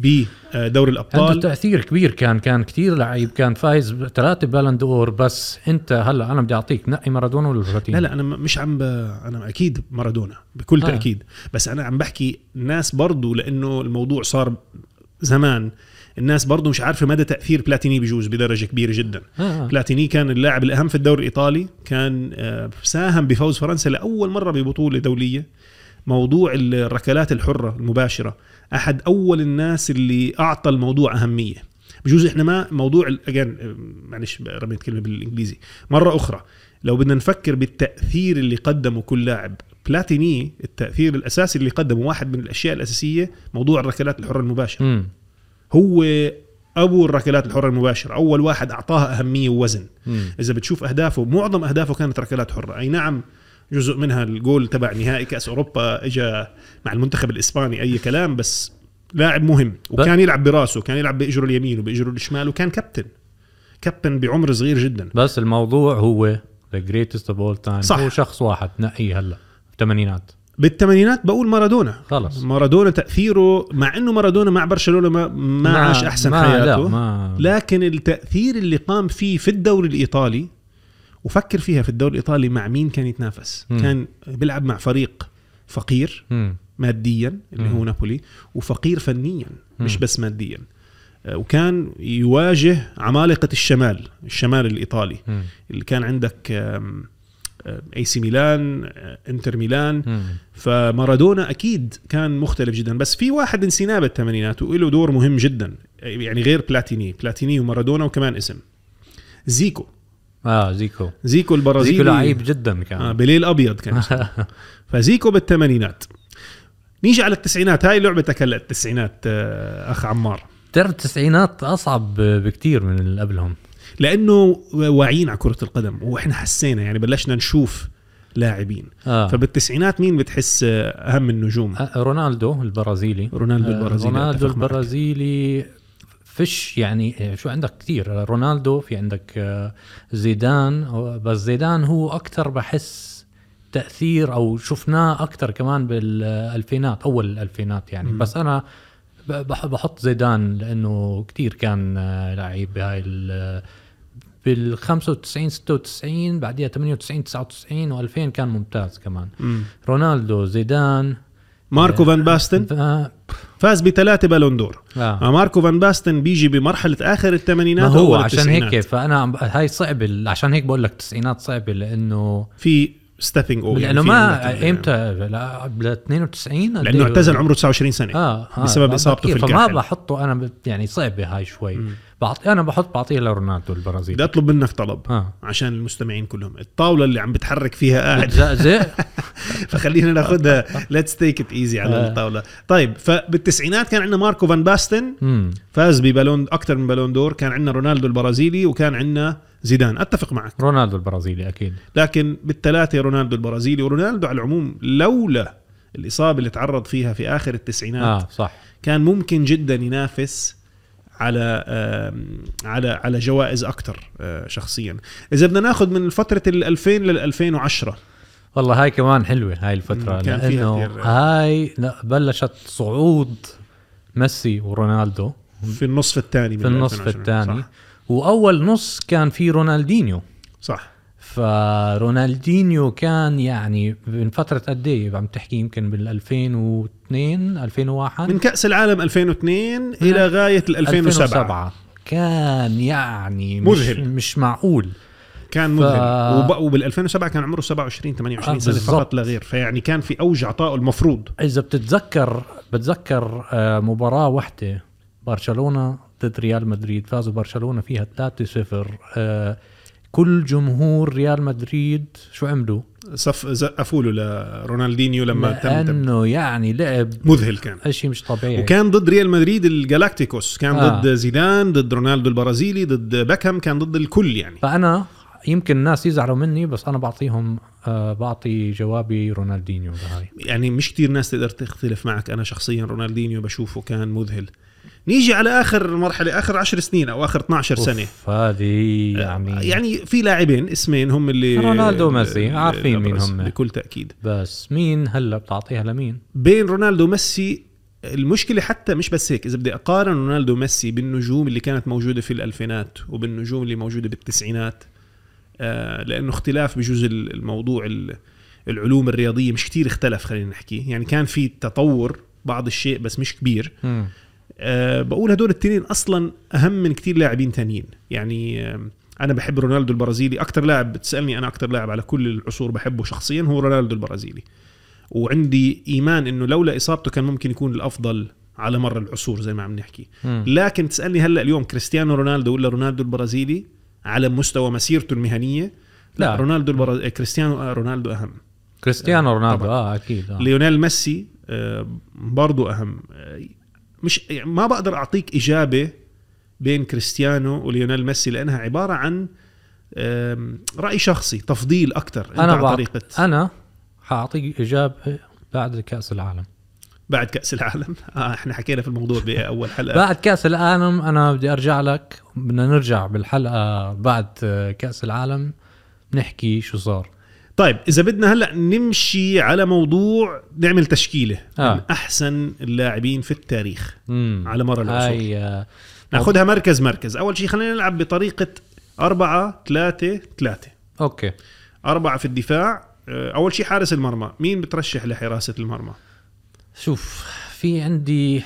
بدوري عنده الابطال تأثير كبير. كان كان كثير لعيب. كان فايز ثلاثة بالون دور بس أنت هلأ أنا بدي أعطيك نقي مارادونا ولا لا لا أنا مش عم ب... أنا أكيد مارادونا بكل آه. تأكيد. بس أنا عم بحكي الناس برضو لأنه الموضوع صار زمان. الناس برضو مش عارفة مدى تأثير بلاتيني بجوز بدرجة كبيرة جدا. آه. آه. بلاتيني كان اللاعب الأهم في الدوري الإيطالي. كان آه، ساهم بفوز فرنسا لأول مرة ببطولة دولية. موضوع الركلات الحرة المباشرة أحد أول الناس اللي أعطى الموضوع أهمية. بجوز إحنا ما موضوع آه، معلش رميت كلمه بالإنجليزي. مرة أخرى لو بدنا نفكر بالتأثير اللي قدمه كل لاعب. بلاتيني التأثير الأساسي اللي قدمه واحد من الأشياء الأساسية موضوع الركلات الحرة المباشرة. مم. هو أبو الركلات الحرة المباشرة أول واحد أعطاها أهمية ووزن. مم. إذا بتشوف أهدافه معظم أهدافه كانت ركلات حرة. أي نعم جزء منها الجول تبع نهائي كأس أوروبا اجى مع المنتخب الإسباني أي كلام بس لاعب مهم وكان يلعب براسه كان يلعب بإجره اليمين وبإجره الشمال وكان كابتن. كابتن بعمر صغير جدا. بس الموضوع هو the greatest of all time صح. هو شخص واحد ننقيه هلا بالثمانينات. بالثمانينات بقول مارادونا. خلص. مارادونا تأثيره مع إنه مارادونا مع برشلونة ما, ما عاش أحسن ما حياته لا ما لكن التأثير اللي قام فيه في الدوري الإيطالي وفكر فيها في الدوري الإيطالي مع مين كان يتنافس مم. كان بيلعب مع فريق فقير مم. ماديا اللي مم. هو نابولي وفقير فنيا مش. بس ماديا آه، وكان يواجه عمالقة الشمال الشمال الإيطالي مم. اللي كان عندك اي سي ميلان آه، انتر ميلان مم. فمارادونا أكيد كان مختلف جدا بس في واحد نسيناه بالثمانينات وله دور مهم جدا يعني غير بلاتيني بلاتيني ومارادونا وكمان اسم زيكو آه زيكو. زيكو البرازيلي. زيكو لعيب جدا كان. آه بيليه الأبيض كان. فزيكو بالثمانينات. نيجي على التسعينات. هاي لعبتك هلا التسعينات آه، أخ عمار. ترى التسعينات أصعب بكتير من اللي قبلهم. لأنه واعيين على كرة القدم وإحنا حسينا يعني بلشنا نشوف لاعبين. آه. فبالتسعينات مين بتحس آه، أهم النجوم؟ آه، رونالدو البرازيلي. رونالدو آه، البرازيلي رونالدو. البرازيلي فيش يعني آه، شو عندك كثير رونالدو في عندك آه، زيدان. بس زيدان هو أكثر بحس تأثير أو شفناه أكثر كمان بالألفينات أول الالفينات يعني. مم. بس أنا بحط زيدان لأنه كثير كان آه، لعيب بهاي ال- بال 95 96 بعديها 98 99 و2000 كان ممتاز كمان. مم. رونالدو زيدان ماركو فان باستن؟ آه فاز بثلاثة بالون دور آه. ماركو فان باستن بيجي بمرحلة آخر ما الثمانينات هو عشان التسعينات. هيك فأنا هاي صعبة عشان هيك بقول لك التسعينات صعبة لأنه في ستيبنج أو لأنه ما إمتى لا ل 92 قد لأنه إيه؟ اعتزل عمره 29 سنة آه, آه بسبب إصابته في بكير. فما الكاحل. بحطه أنا يعني صعبة هاي شوي بعطي أنا بحط بعطيها لرونالدو بدي البرازيلي أطلب منك طلب آه. عشان المستمعين كلهم. الطاولة اللي عم بتحرك فيها قاعد. فخلينا ناخذها let's take it easy على آه. الطاولة. طيب فبالتسعينات كان عندنا ماركو فان باستن. امم فاز ببالون أكثر من بالون دور. كان عندنا رونالدو البرازيلي وكان عندنا زيدان. أتفق معك. رونالدو البرازيلي أكيد. لكن بالثلاثة رونالدو البرازيلي ورونالدو على العموم لولا الإصابة اللي تعرض فيها في آخر التسعينات آه صح. كان ممكن جدا ينافس على على على جوائز أكثر شخصيا. إذا بدنا ناخذ من فترة ال 2000 لل 2010 والله هاي كمان حلوة هاي الفترة. لأنه. هاي لا، بلشت صعود ميسي ورونالدو. في النصف الثاني في النصف الثاني. وأول نص كان في رونالدينيو. صح. فرونالدينيو كان يعني من فترة قد إيه؟ عم تحكي يمكن بال 2002 2001 من كأس العالم 2002 إلى غاية ال 2007 2007 كان يعني مذهل. مش, مش معقول. كان ف- مذهل وب... وبال 2007 كان عمره 27 28 آه، سنة. فقط لا غير. فيعني كان في أوج عطائه المفروض. إذا بتتذكر بتذكر آه، مباراة واحدة برشلونة ضد ريال مدريد. فازوا برشلونة فيها 3-0 آه، كل جمهور ريال مدريد شو عملوا؟ صف زقفوا له لرونالدينيو لما تم لأنه يعني لعب مذهل كان. شيء مش طبيعي. وكان ضد ريال مدريد الجالاكتيكوس كان آه. ضد زيدان ضد رونالدو البرازيلي ضد بيكهام كان ضد الكل يعني. فأنا يمكن الناس يزعلوا مني بس أنا بعطيهم آه بعطي جوابي رونالدينيو بهاي. يعني مش كتير ناس تقدر تختلف معك. أنا شخصيا رونالدينيو بشوفه كان مذهل. نيجي على آخر مرحلة آخر 10 سنين أو آخر 12 سنة هذه يعني يعني في لاعبين اسمين هم اللي رونالدو وميسي، عارفين مين هم. بكل تأكيد بس مين هلا بتعطيها لمين؟ بين رونالدو وميسي المشكلة حتى مش بس هيك إذا بدي أقارن رونالدو وميسي بالنجوم اللي كانت موجودة في الألفينات وبالنجوم اللي موجودة بالتسعينات آه لأنه اختلاف بجزء الموضوع ال- العلوم الرياضية مش كتير اختلف خلينا نحكي يعني كان في تطور بعض الشيء بس مش كبير مم. أه بقول هدول التنين أصلا أهم من كتير لاعبين تانيين يعني أه أنا بحب رونالدو البرازيلي أكثر لاعب بتسألني أنا أكثر لاعب على كل العصور بحبه شخصيا هو رونالدو البرازيلي وعندي إيمان إنه لولا إصابته كان ممكن يكون الأفضل على مر العصور زي ما عم نحكي مم. لكن تسألني هلأ اليوم كريستيانو رونالدو ولا رونالدو البرازيلي على مستوى مسيرته المهنية لا, لا. رونالدو البرا... كريستيانو آه، رونالدو أهم كريستيانو رونالدو طبعاً. آه أكيد آه. ليونيل ميسي آه، برضو أهم آه، مش يعني ما بقدر أعطيك إجابة بين كريستيانو وليونيل ميسي لأنها عبارة عن رأي شخصي تفضيل أكثر أنا عن. طريقه أنا حأعطيك إجابة بعد كأس العالم. بعد كأس العالم. آه إحنا حكينا في الموضوع بأول حلقة. بعد كأس العالم أنا بدي أرجع لك بدنا نرجع بالحلقة بعد كأس العالم نحكي شو صار. طيب إذا بدنا هلأ نمشي على موضوع نعمل تشكيلة آه. من أحسن اللاعبين في التاريخ مم. على مر العصور. هاي ناخذها مركز مركز. أول شيء خلينا نلعب بطريقة أربعة ثلاثة ثلاثة. أوكي. أربعة في الدفاع. آه، أول شيء حارس المرمى. مين بترشح لحراسة المرمى؟ شوف في عندي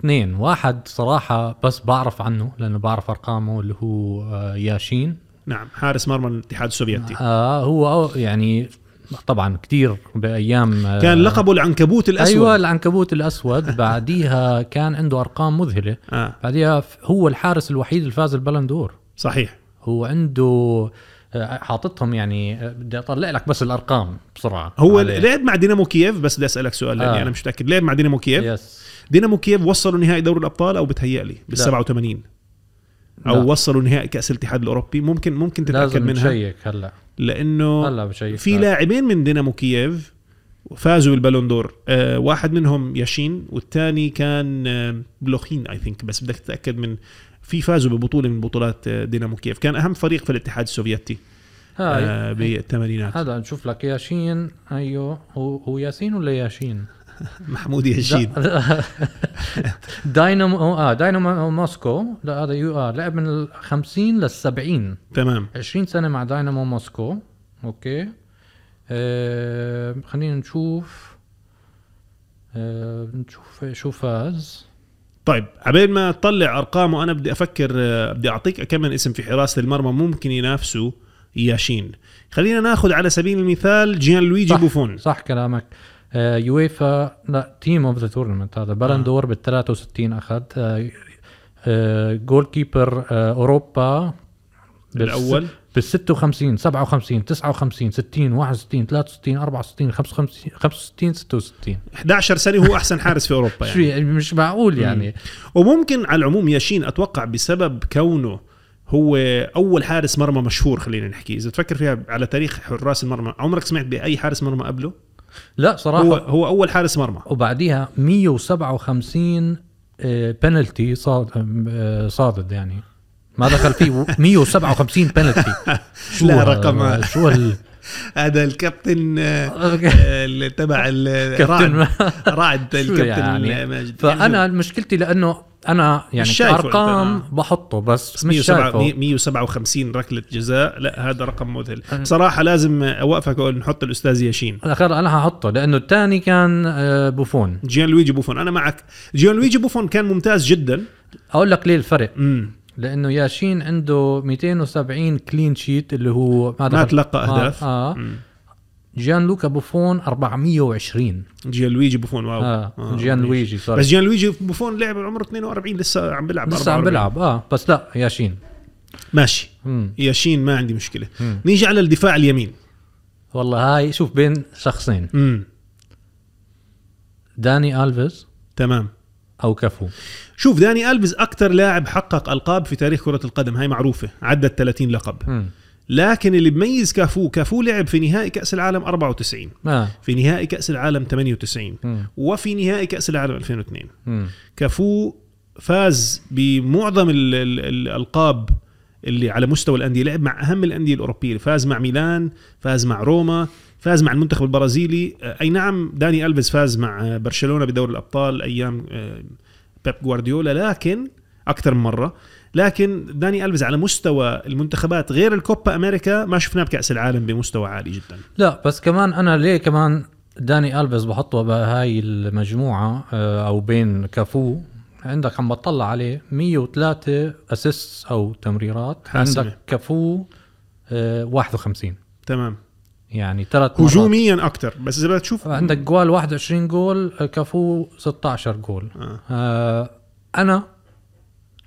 اثنين. واحد صراحة بس بعرف عنه لأنه بعرف أرقامه اللي هو آه، ياشين نعم حارس مرمى الاتحاد السوفيتي. آه هو يعني طبعا كتير بأيام آه، كان لقبه العنكبوت الأسود. أيوة العنكبوت الأسود. بعديها كان عنده أرقام مذهلة. آه. بعديها هو الحارس الوحيد اللي فاز البالون دور صحيح. هو عنده آه، حاططهم يعني آه، بدي أطلع لك بس الأرقام بسرعة. هو عليه. لعب مع دينامو كييف بس بدي أسألك سؤال لاني آه. أنا مش متأكد. لعب مع دينامو كييف؟ yes دينامو كييف وصلوا نهائي دوري الأبطال أو بتهيأ لي بال لا. 87 أو لا. وصلوا نهائي كأس الاتحاد الأوروبي. ممكن ممكن تتأكد لازم منها. نشيك هلا. لأنه هلا بشيك في. لاعبين من دينامو كييف فازوا بالبالون دور. آه واحد منهم ياشين والثاني كان آه بلوخين I think بس بدك تتأكد من في فازوا ببطولة من بطولات آه، دينامو كييف. كان أهم فريق في الاتحاد السوفيتي هاي. آه بالثمانينات. هذا نشوف لك ياشين. أيوه. هو هو ياسين ولا ياشين؟ محمود لا. داينامو آه داينامو موسكو لا هذا يو آه لعب من ال 50 لل 70 تمام. 20 سنة مع داينامو موسكو. okay. آه خلينا نشوف. آه، نشوف شو فاز. طيب عبين ما تطلع أرقامه أنا بدي أفكر آه، بدي أعطيك كم من اسم في حراسه المرمى ممكن ينافسوا ياشين. خلينا ناخذ على سبيل المثال جيان لويجي صح. بوفون. صح كلامك. آه، يويفا لا team of the tournament هذا بالون دور بال 63 أخذ. آه، آه، goalkeeper آه، أوروبا الأول بال 56 57 59 60 61 63 64 55 65 66 11 سنة هو أحسن حارس في أوروبا يعني. يعني؟ مش معقول يعني. وممكن على العموم ياشين أتوقع بسبب كونه هو أول حارس مرمى مشهور خلينا نحكي. إذا تفكر فيها على تاريخ حراس المرمى عمرك سمعت بأي حارس مرمى قبله؟ لا صراحة. هو هو أول حارس مرمى. وبعديها 157 بنالتي صاد آه، صادد يعني. ما دخل فيه 157 بنالتي شو لا، رقم- شو ال هذا الكابتن آه، تبع ال- كابتن رعد. شو الكابتن يعني؟ ماجد. فأنا مشكلتي لأنه أنا يعني ارقام. بحطه بس مش 107 شايفه. 157 ركلة جزاء. لا هذا رقم مذهل. بصراحه لازم أوقفك واقول نحط الأستاذ ياشين. الآخر أنا هحطه لأنه الثاني كان آه، بوفون. جيان لويجي بوفون. أنا معك. جيان لويجي بوفون كان ممتاز جدا. أقول لك ليه الفرق. امم لأنه ياشين عنده 270 clean sheet اللي هو ما دخل- تلقى أهداف. آه, آه. مم. جيان لوكا بوفون 420 جيان لويجي بوفون wow. آه, آه، جيان. لويجي sorry بس جيان لويجي بوفون لعب عمره 42 لسه عم بيلعب لسه عم 44. بيلعب آه. بس لا ياشين. ماشي. مم. ياشين ما عندي مشكلة. مم. نيجي على الدفاع اليمين. والله هاي شوف بين شخصين. امم داني الفيز تمام. أو كافو شوف داني ألفيز أكثر لاعب حقق ألقاب في تاريخ كرة القدم. هاي معروفة عدت 30 لقب. مم. لكن اللي بميز كافو كافو لعب في نهائي كأس العالم 94 آه. في نهائي كأس العالم 98 مم. وفي نهائي كأس العالم 2002 مم. كافو فاز بمعظم ال- ال- الألقاب اللي على مستوى الأندية لعب مع أهم الأندية الأوروبية. فاز مع ميلان فاز مع روما فاز مع المنتخب البرازيلي. آه، أي نعم داني الفيز فاز مع آه، برشلونة بدوري الأبطال أيام آه، بيب جوارديولا لكن أكثر من مرة. لكن داني الفيز على مستوى المنتخبات غير الكوبا أمريكا ما شفناه بكأس العالم بمستوى عالي جدا. لا بس كمان أنا ليه كمان داني الفيز بحطه بهاي المجموعة أو بين كافو؟ عندك عم بطلع عليه 103 assist أو تمريرات. حاسمة. عندك كافو آه، 51 تمام. يعني ثلاث هجوميا أكثر بس إذا بدك تشوف عندك جوال 21 جول كافو 16 جول. آه. آه أنا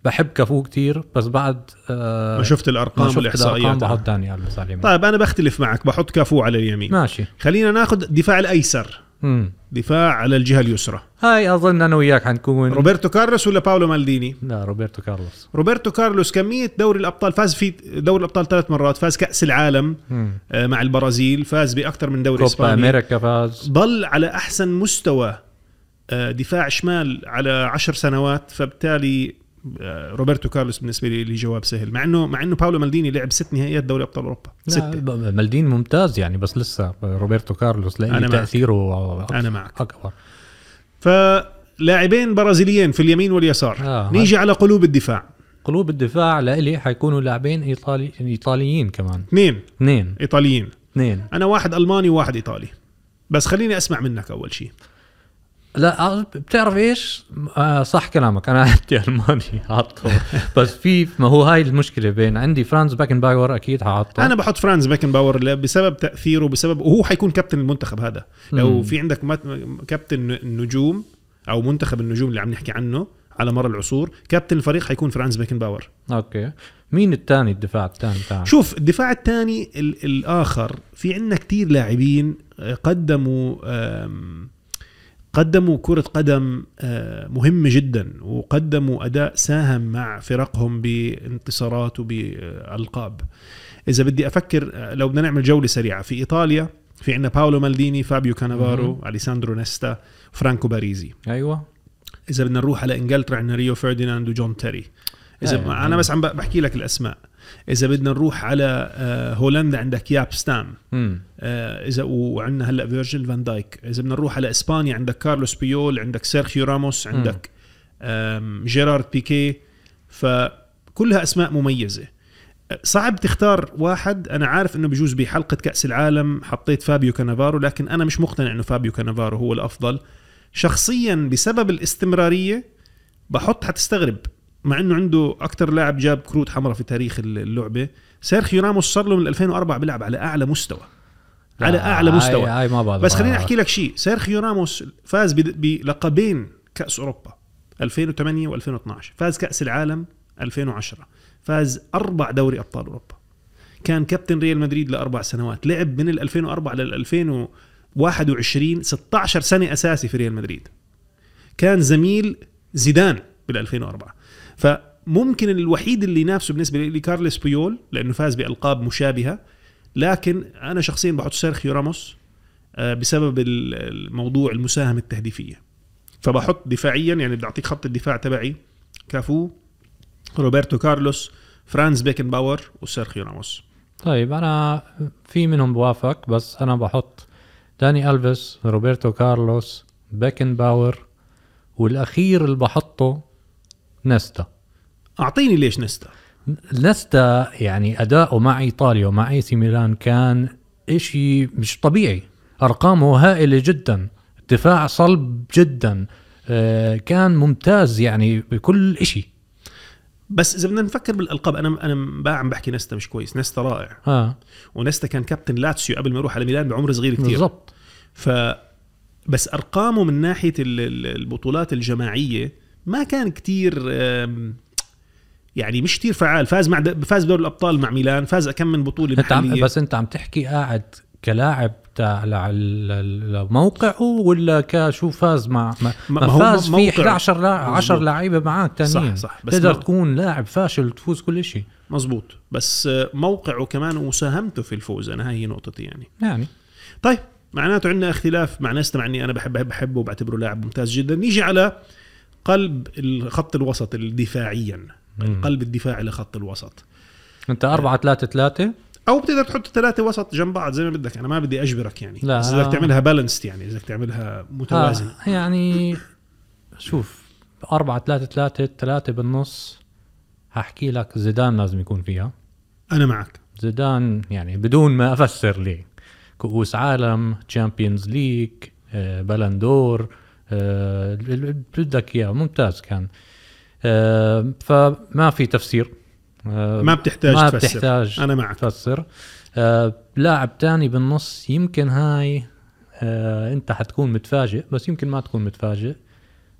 بحب كافو كتير بس بعد آه ما شفت ما الارقام شفت الأرقام والاحصائيات بحط. داني الفيز على اليمين. طيب أنا بختلف معك بحط كافو على اليمين. ماشي. خلينا ناخذ الدفاع الأيسر. مم. دفاع على الجهة اليسرى. هاي أظن أنا وياك حنكون روبرتو كارلوس ولا باولو مالديني؟ لا روبرتو كارلوس. روبرتو كارلوس كمية دوري الأبطال فاز في دوري الأبطال ثلاث مرات فاز كأس العالم مم. آه، مع البرازيل فاز بأكثر من دوري كوبا إسباني. أمريكا فاز. ضل على أحسن مستوى آه، دفاع شمال على عشر سنوات فبالتالي روبرتو كارلوس بالنسبة لي لي جواب سهل. مع انه مع إنه باولو مالديني لعب ست نهائيات دوري أبطال أوروبا. لا ستة. ب- مالديني ممتاز يعني بس لسه روبرتو كارلوس معك. تأثيره أنا معك. اكبر فلاعبين برازيليين في اليمين واليسار. آه، نيجي على قلوب الدفاع. قلوب الدفاع لإلي حيكونوا لاعبين ايطالي إيطاليين كمان. اثنين. اثنين. إيطاليين. اثنين. أنا واحد ألماني وواحد إيطالي. بس خليني أسمع منك أول شيء. لا آه، بتعرف إيش؟ آه صح كلامك. أنا عندي الماني حاطه. بس في ما هو هاي المشكلة بين عندي فرانز بيكنباور أكيد حاطه. أنا بحط فرانز بيكنباور بسبب تأثيره بسبب وهو حيكون كابتن المنتخب هذا. لو مم. في عندك كابتن النجوم أو منتخب النجوم اللي عم نحكي عنه على مر العصور كابتن الفريق حيكون فرانز بيكنباور okay. مين الثاني الدفاع الثاني تاعنا؟ شوف الدفاع الثاني ال- الآخر في عندنا كتير لاعبين قدموا آم، قدموا كرة قدم آه، مهمة جدا وقدموا أداء ساهم مع فرقهم بانتصارات وبألقاب. إذا بدي أفكر آه، لو بدنا نعمل جولة سريعة في إيطاليا في عندنا باولو مالديني فابيو كانافارو أليساندرو نيستا فرانكو باريزي. أيوه. إذا بدنا نروح على إنجلترا عندنا ريو فرديناند وجون تيري. إذا أيوة. أنا بس عم بحكي لك الأسماء. إذا بدنا نروح على آه، هولندا عندك ياب ستام. آه، إذا وعندنا هلأ فيرجيل فان دايك. إذا بدنا نروح على إسبانيا عندك كارلوس بيول عندك سيرخيو راموس عندك جيرارد بيكي. فكلها أسماء مميزة. صعب تختار واحد. أنا عارف إنه بجوز بحلقة كأس العالم حطيت فابيو كانافارو لكن أنا مش مقتنع إنه فابيو كانافارو هو الأفضل. شخصيا بسبب الاستمرارية بحط حتستغرب. مع إنه عنده أكثر لاعب جاب كروت حمراء في تاريخ اللعبة. سيرخيو راموس صار له من 2004 بيلعب على أعلى مستوى. على أعلى مستوى. هاي ما بقدر بس خليني أحكي لك شيء. سيرخيو راموس فاز بلقبين كأس أوروبا 2008 و2012 فاز كأس العالم 2010 فاز أربع دوري أبطال أوروبا. كان كابتن ريال مدريد لأربع سنوات. لعب من ال 2004 لل 2021 16 سنة أساسي في ريال مدريد. كان زميل زيدان بال 2004 فممكن الوحيد اللي ينافسه بالنسبة لي كارلوس بيول لأنه فاز بألقاب مشابهة لكن أنا شخصيا بحط سيرخيو راموس آه، بسبب ال- الموضوع المساهمة التهديفية. فبحط دفاعيا يعني بدي اعطيك خط الدفاع تبعي كافو روبرتو كارلوس فرانز بيكنباور وسيرخيو راموس. طيب أنا في منهم بوافق بس أنا بحط داني ألفيس روبرتو كارلوس بيكنباور والأخير اللي بحطه نيستا أعطيني ليش نستا؟ نيستا يعني اداؤه مع ايطاليا ومع اي سي ميلان كان إشي مش طبيعي. أرقامه هائلة جدا دفاع صلب جدا آه، كان ممتاز يعني بكل إشي. بس إذا بدنا نفكر بالألقاب أنا أنا عم بحكي نستا مش كويس نستا رائع. آه. ونستا كان كابتن لاتسيو قبل ما يروح على ميلان بعمر صغير كثير بالضبط. ف بس أرقامه من ناحية ال- ال- البطولات الجماعية ما كان كتير يعني مش كتير فعال. فاز مع فاز بدوري الأبطال مع ميلان فاز كم من بطولة محلية. بس أنت عم تحكي قاعد كلاعب تاع موقعه ولا كشو فاز مع ما, ما فاز في موقعه. 11 لاعب 10 مظبوط. لعيبه معك تانيين صح، صح. بس تقدر تكون لاعب فاشل وتفوز كل شيء مزبوط بس آه، موقعه كمان ومساهمته في الفوز. أنا هاي هي نقطتي يعني. يعني. طيب معناته عندنا اختلاف مع ناس مع إني أنا بحب بحبه وبعتبره لاعب ممتاز جدا. نيجي على قلب الخط الوسط الدفاعيا القلب الدفاعي لخط الوسط. أنت 4 3 3 أو بتقدر تحط ثلاثة وسط جنب بعض زي ما بدك أنا ما بدي أجبرك يعني. لا. بس بدك تعملها balanced يعني بدك تعملها متوازن آه يعني شوف 4 3 3 3 بالنص هحكي لك زيدان لازم يكون فيها. أنا معك. زيدان يعني بدون ما أفسر ليه كؤوس عالم Champions League Ballon d'Or بدك اياه ممتاز كان. آه، فما في تفسير. آه، ما بتحتاج ما تفسر. بتحتاج أنا معك. تفسر. آه، لاعب تاني بالنص يمكن هاي أنت حتكون متفاجئ بس يمكن ما تكون متفاجئ.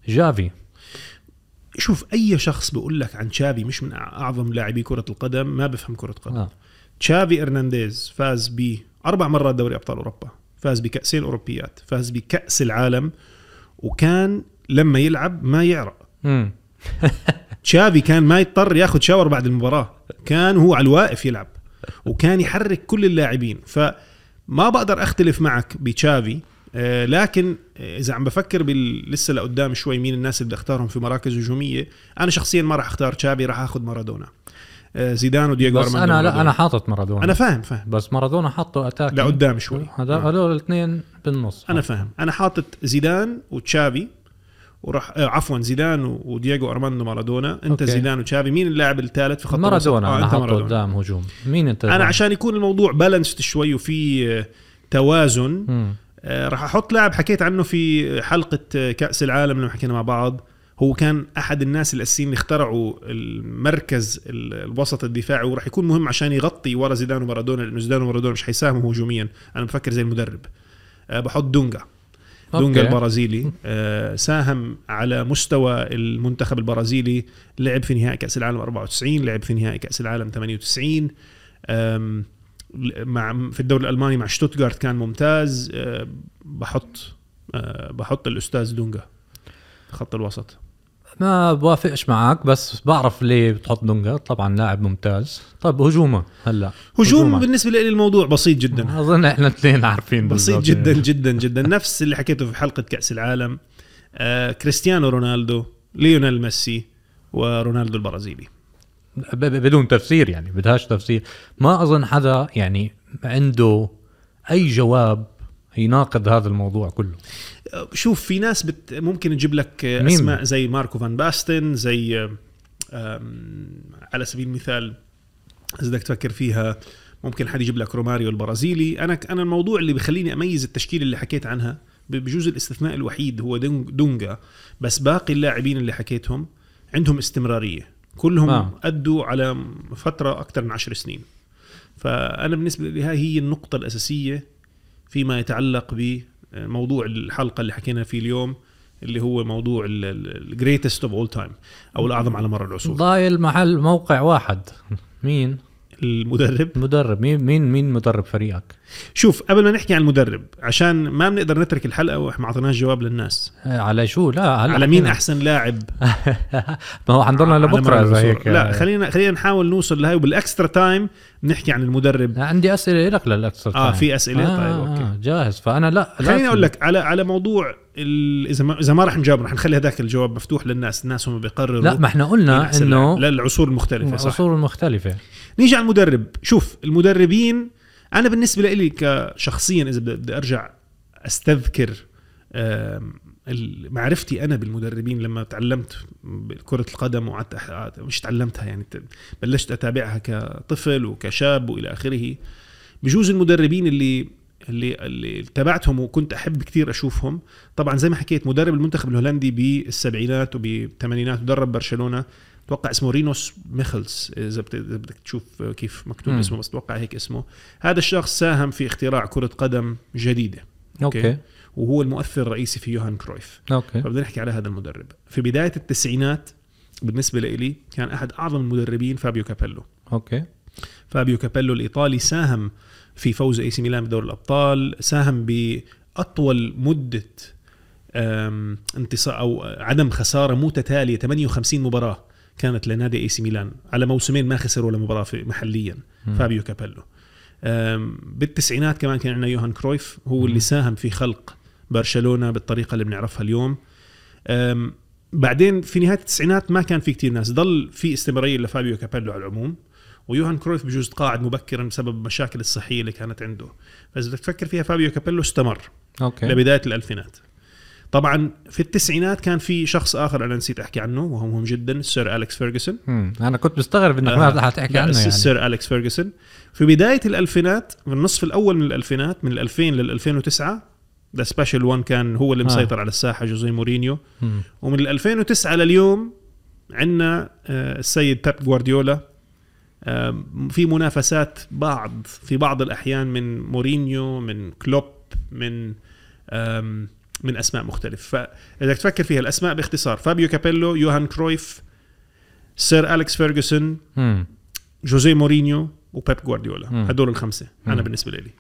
جافي. شوف أي شخص بيقول لك عن تشافي مش من أعظم لاعبي كرة القدم ما بفهم كرة قدم آه. تشافي أرنانديز فاز بأربع مرات دوري أبطال أوروبا فاز بكأسين أوروبيات فاز بكأس العالم وكان لما يلعب ما يعرق. تشافي كان ما يضطر ياخذ shower بعد المباراة. كان هو على الواقف يلعب وكان يحرك كل اللاعبين. فما بقدر أختلف معك بتشافي آه، لكن إذا عم بفكر بال... لسه لقدام شوي مين الناس اللي بدي أختارهم في مراكز هجومية أنا شخصيا ما راح أختار تشافي راح أخذ مارادونا. زيدان ودييغو بس أنا لا. أنا حاطط مارادونا. أنا فاهم فاهم. بس مارادونا حطه attack لقدام شوي. هذا آه. هذول الاثنين بالنص. أنا فاهم. أنا حاطط زيدان وتشافي وراح آه عفوا زيدان ودييغو أرماندو مارادونا. أنت okay. زيدان وتشافي. مين اللاعب الثالث في خط مارادونا؟ أنا أنت حاطه مارادونا. قدام هجوم. مين أنت أنا عشان يكون الموضوع balanced شوي وفي آه، توازن. آه، راح أحط لاعب حكيت عنه في حلقة آه، كأس العالم لما حكينا مع بعض. هو كان أحد الناس الاساسيين اللي اخترعوا المركز ال- الوسط الدفاعي وراح يكون مهم عشان يغطي ورا زيدان ومارادونا لأنه زيدان ومارادونا مش حيساهموا هجوميا. أنا بفكر زي المدرب. آه، بحط دونجا. دونجا. البرازيلي. آه، ساهم على مستوى المنتخب البرازيلي. لعب في نهائي كأس العالم 94 لعب في نهائي كأس العالم 98 آم، مع في الدوري الألماني مع شتوتغارت كان ممتاز. آه، بحط بحط الأستاذ دونجا خط الوسط. ما بوافقش معك بس بعرف ليه بتحط دونجا. طبعا لاعب ممتاز. طيب هجومه هلا. هجوم هجومه. بالنسبة لي الموضوع بسيط جدا. أظن إحنا الاثنين عارفين بسيط جدا يعني. جدا جدا. نفس اللي حكيته في حلقة كأس العالم. آه، كريستيانو رونالدو ليونيل ميسي ورونالدو البرازيلي. بدون تفسير يعني بدهاش تفسير. ما أظن حدا يعني عنده أي جواب يناقض هذا الموضوع كله. شوف في ناس بت ممكن تجيب لك؟ أسماء زي ماركو فان باستن زي على سبيل المثال إذا بدك تفكر فيها ممكن حد يجيب لك روماريو البرازيلي. أنا أنا الموضوع اللي بخليني أميز التشكيله اللي حكيت عنها بجوز الاستثناء الوحيد هو دونج- دونجا. بس باقي اللاعبين اللي حكيتهم عندهم استمرارية. كلهم آه. أدوا على فترة أكثر من عشر سنين. فأنا بالنسبة لي هي النقطة الأساسية فيما يتعلق بموضوع الحلقة اللي حكينا فيه اليوم اللي هو موضوع ال greatest of all time أو الأعظم على مر العصور. ضايل محل موقع واحد. مين؟ المدرب؟ مدرب مين مين مين مدرب فريقك؟ شوف قبل ما نحكي عن المدرب عشان ما بنقدر نترك الحلقة وإحنا ما اعطيناش جواب للناس. آه، على شو؟ لا هلا على مين. أحسن لاعب؟ ما هو عندنا على لبكرة العصور. هيك. لا خلينا خلينا نحاول نوصل لهي وبال extra time بنحكي عن المدرب. عندي أسئلة لك لل extra آه time. في أسئلة؟ آه طيب okay. آه جاهز. فأنا لا خليني. أقول لك على على موضوع إذا ما إذا ما راح نجاوب راح نخلي هذاك الجواب مفتوح للناس. الناس هم بيقرروا لا ما إحنا قلنا إنه. للعصور المختلفه صح. العصور المختلفه نيجي على المدرب. شوف المدربين أنا بالنسبة لي كشخصيا إذا بدي أرجع أستذكر معرفتي أنا بالمدربين لما تعلمت كره القدم وقعدت مش تعلمتها يعني بلشت أتابعها كطفل وكشاب وإلى آخره. بجوز المدربين اللي اللي اللي تابعتهم وكنت أحب كثير أشوفهم. طبعا زي ما حكيت مدرب المنتخب الهولندي بالسبعينات وبالثمانينات ودرب برشلونة. أتوقع اسمه رينوس ميخلز إذا بدك تشوف كيف مكتوب. اسمه بس أتوقع هيك اسمه. هذا الشخص ساهم في اختراع كرة قدم جديدة okay؟ okay, وهو المؤثر الرئيسي في يوهان كرويف. okay. فبدنا نحكي على هذا المدرب. في بداية التسعينات بالنسبة لي كان أحد أعظم المدربين فابيو كابيلو. okay. فابيو كابيلو الإيطالي ساهم في فوز إي سي ميلان بدوري الأبطال ساهم بأطول مدة انتصار أو عدم خسارة متتالية 58 مباراة. كانت لنادي اي سي ميلان على موسمين ما خسر ولا مباراة محليا مم. فابيو كابيلو. بالتسعينات كمان كان عندنا يوهان كرويف هو مم. اللي ساهم في خلق برشلونة بالطريقة اللي بنعرفها اليوم. بعدين في نهاية التسعينات ما كان في كتير ناس ضل في استمرارية لفابيو كابيلو على العموم ويوهان كرويف بجوز تقاعد مبكرا بسبب المشاكل الصحية اللي كانت عنده. فإذا بدك تفكر فيها فابيو كابيلو استمر okay. لبداية الألفينات. طبعا في التسعينات كان في شخص آخر أنا نسيت أحكي عنه وهو مهم جدا السير أليكس فيرجسون. أنا كنت مستغرب إنك ما رح تحكي لا، عنه يعني السير أليكس فيرجسون في بداية الألفينات في النصف الأول من الألفينات من ال 2000 لل 2009 the special one كان هو اللي آه. مسيطر على الساحة جوزيه مورينيو مم. ومن ال 2009 لليوم عندنا السيد بيب جوارديولا آه، في منافسات بعض في بعض الأحيان من مورينيو من كلوب من من أسماء مختلف فإذا تفكر فيها الأسماء باختصار فابيو كابيلو يوهان كرويف سير أليكس فيرجسون. جوزيه مورينيو وبيب جوارديولا. هدول الخمسة أنا مم. بالنسبة لي.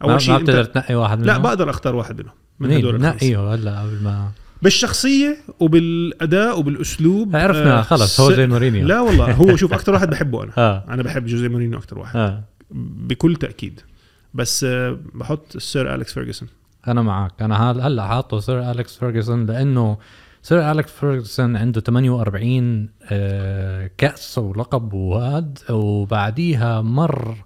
ما- شيء ما بتقدر تنقي واحد منهم؟ لا بقدر أختار واحد منهم من هدول الخمسة. نقيه هلا قبل ما بالشخصية وبالأداء وبالأسلوب عرفنا آه، خلص هو زي مورينيو. لا والله هو شوف أكثر واحد بحبه أنا. آه. أنا بحب جوزيه مورينيو أكثر واحد. آه. بكل تأكيد. بس آه، بحط السير أليكس فيرجسون أنا معك. أنا هل- هلأ حاطه سير أليكس فيرجسون لأنه سير أليكس فيرجسون عنده 48 آه، كأس ولقب وهاد وبعديها مر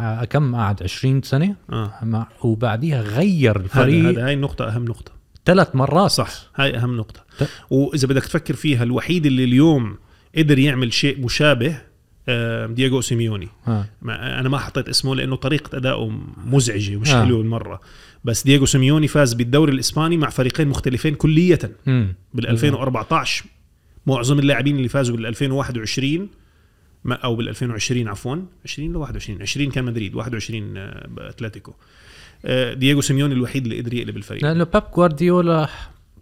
آه، كم قعد؟ 20 سنة؟ مع- وبعديها غير الفريق. هذا هاي النقطة أهم نقطة. ثلاث مرات. صح. هاي أهم نقطة. ت- وإذا بدك تفكر فيها الوحيد اللي اليوم قدر يعمل شيء مشابه آه، دييغو سيميوني آه. ما أنا ما حطيت اسمه لأنه طريقة ادائه مزعجة ومش آه. حلوة بالمرة بس دييغو سيميوني فاز بالدوري الإسباني مع فريقين مختلفين كليه مم. بال 2014 معظم اللاعبين اللي فازوا بال 2021 ما أو بال 2020 عفوا 20 ل 21 20 كان مدريد 21 آه، اتلتيكو آه، دييغو سيميوني الوحيد اللي قدر يقلب الفريق لأنه بيب جوارديولا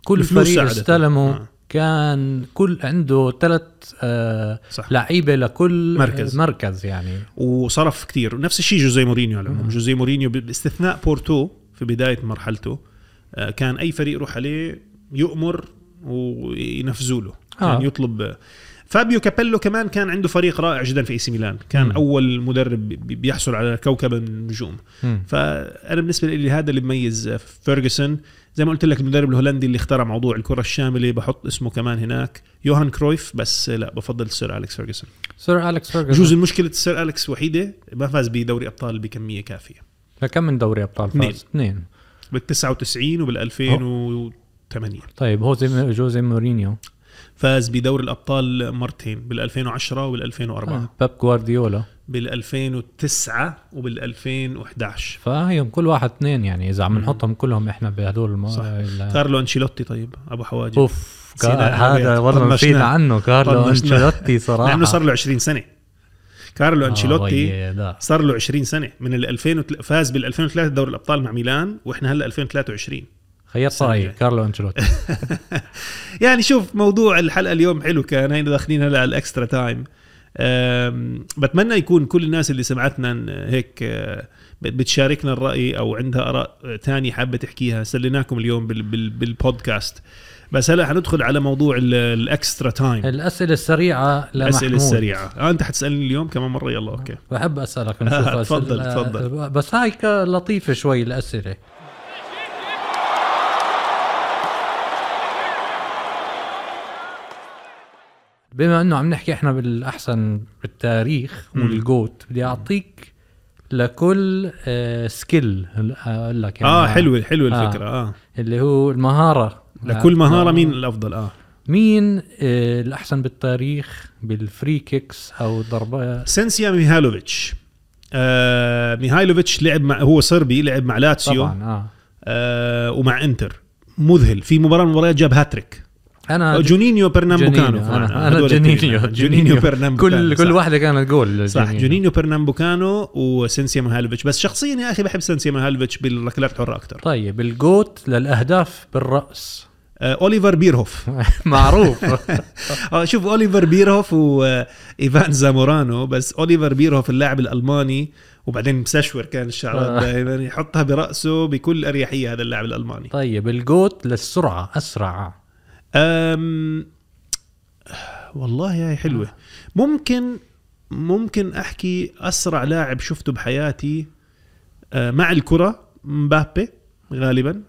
كل فريق. استلمه آه. كان كل عنده ثلاث آه لعيبة لكل مركز. مركز يعني وصرف كتير ونفس الشيء جوزيه مورينيو على العموم مم. جوزيه مورينيو باستثناء بورتو في بداية مرحلته آه، كان أي فريق يروح عليه يؤمر وينفذوا له آه. يطلب فابيو كابيلو كمان كان عنده فريق رائع جدا في إي سي ميلان كان مم. أول مدرب بي- بيحصل على كوكب النجوم مم. فأنا بالنسبة لي هذا اللي بميز فيرجسون زي ما قلت لك المدرب الهولندي اللي اخترع موضوع الكرة الشاملة بحط اسمه كمان هناك يوهان كرويف بس لا بفضل سير أليكس فيرجسون. سير أليكس بجوز فيرجسون المشكلة السير أليكس وحيدة ما فاز بدوري أبطال بكمية كافية. كم من دوري أبطال اثنين. فاز؟ اثنين بال 99 وبال 2008 طيب هو زي جوزي مورينيو. فاز بدوري الأبطال مرتين بال 2010 وبال 2004 آه. بيب جوارديولا بال 2009 وبال 2011 فهيهم كل واحد اثنين يعني إذا عم نحطهم كلهم إحنا بهدول الم... صح. كارلو أنشيلوتي طيب أبو حواجب أوف هذا. والله. نسينا عنه كارلو. أنشيلوتي صراحة لأنه صار له 20 سنة كارلو آه، أنشيلوتي. صار له 20 سنة من ال 2000 وتل- فاز بال 2003 دوري الأبطال مع ميلان وإحنا هلأ 2023 السنة رايي. كارلو أنشيلوتي. يعني شوف موضوع الحلقة اليوم حلو كان هينا داخلين هلا على ال extra time. بتمنى يكون كل الناس اللي سمعتنا هيك بت- بتشاركنا الرأي أو عندها آراء تانية حابة تحكيها سليناكم اليوم بال بال بالبودكاست. بس هلا حندخل على موضوع ال- ال extra time. الأسئلة السريعة لمحمود. الأسئلة السريعة. آه أنت حتسألني اليوم كمان مرة يلا okay. بحب أسألك نشوف آه، تفضل، تفضل. بس هاي لطيفة شوي الأسئلة. بما انه عم نحكي إحنا بالأحسن بالتاريخ. وال GOAT بدي أعطيك لكل آه skill أقول لك يعني. آه حلوة حلوة آه. الفكرة آه, اللي هو المهارة. لكل مهارة آه. مين الأفضل؟ آه. مين آه الأحسن بالتاريخ بال free kicks أو ضربات سينيشا ميهالوفيتش آه ميهايلوفيتش لعب مع هو صربي لعب مع لاتسيو. طبعا آه. آه ومع إنتر. مذهل. في مباراة من المباريات جاب هاتريك. أنا جونينيو برنامبوكانو جونينيو. أنا, أنا. جونينيو. جونينيو. برنامبوكانو كل كل. واحدة كانت جول صح جونينيو برنامبوكانو وسينيشا ميهالوفيتش بس شخصيا يا أخي بحب سينيشا ميهالوفيتش بالركلات الحره أكثر طيب ال GOAT للأهداف بالرأس. آه أوليفر بيرهوف. معروف. آه شوف أوليفر بيرهوف وايفان زامورانو. بس أوليفر بيرهوف اللاعب الألماني وبعدين مسشور كان الشعرات آه. دائما يحطها برأسه بكل أريحية هذا اللاعب الألماني. طيب ال GOAT للسرعة أسرع. أم والله هاي حلوة. ممكن ممكن أحكي أسرع لاعب شفته بحياتي آه، مع الكرة مبابي غالبا.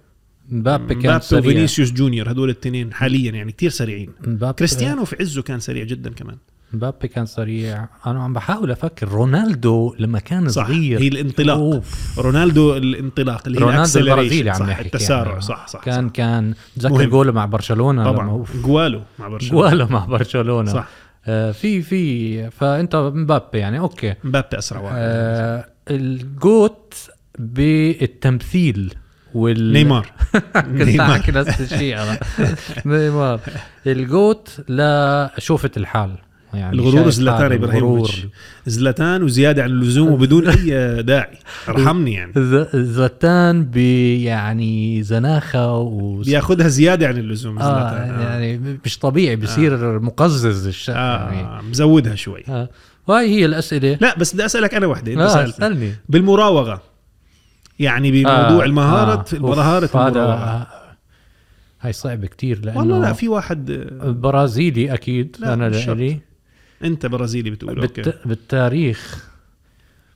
مبابي كان مبابي سريع. وفينيسيوس جونيور هدول الاثنين حاليا يعني كتير سريعين. مبابي. كريستيانو في عزه كان سريع جدا كمان. مبابي كان سريع أنا عم بحاول أفكر رونالدو لما كان صح صغير. هي الانطلاق. أوف. رونالدو الانطلاق اللي هي رونالدو البرازيلي عم نحكي التسارع يعني. صح صح كان صح. كان تذكر. جوله مع برشلونة لما طبعا. جوالو مع برشلونة. جواله مع برشلونة. صح. آه في في فأنت مبابي يعني okay. مبابي أسرع واحد. آه ال GOAT بالتمثيل وال نيمار. كنت أحكي نفس الشيء أنا نيمار. ال GOAT لشوفة الحال. يعني الغرور زلاتان حاله، إبراهيموفيتش. زلاتان وزيادة عن اللزوم وبدون أي داعي. ارحمني يعني. ز- زلاتان ب يعني زناخة و بياخذها زيادة عن اللزوم آه زلاتان. آه. يعني مش طبيعي بصير مقزز الشيء يعني. آه. مزودها شوي. آه. وهي هي الأسئلة. لا بس بدي أسألك أنا وحدة. أنت آه اسألني. بالمراوغة. يعني بموضوع آه، المهارة آه. مهارة أوف، هذا المراوغة. هاي صعبة كتير لأنه والله لا في واحد آه، برازيلي أكيد لا، أنا. لإلي. انت برازيلي بتقول okay. بالت... بالتاريخ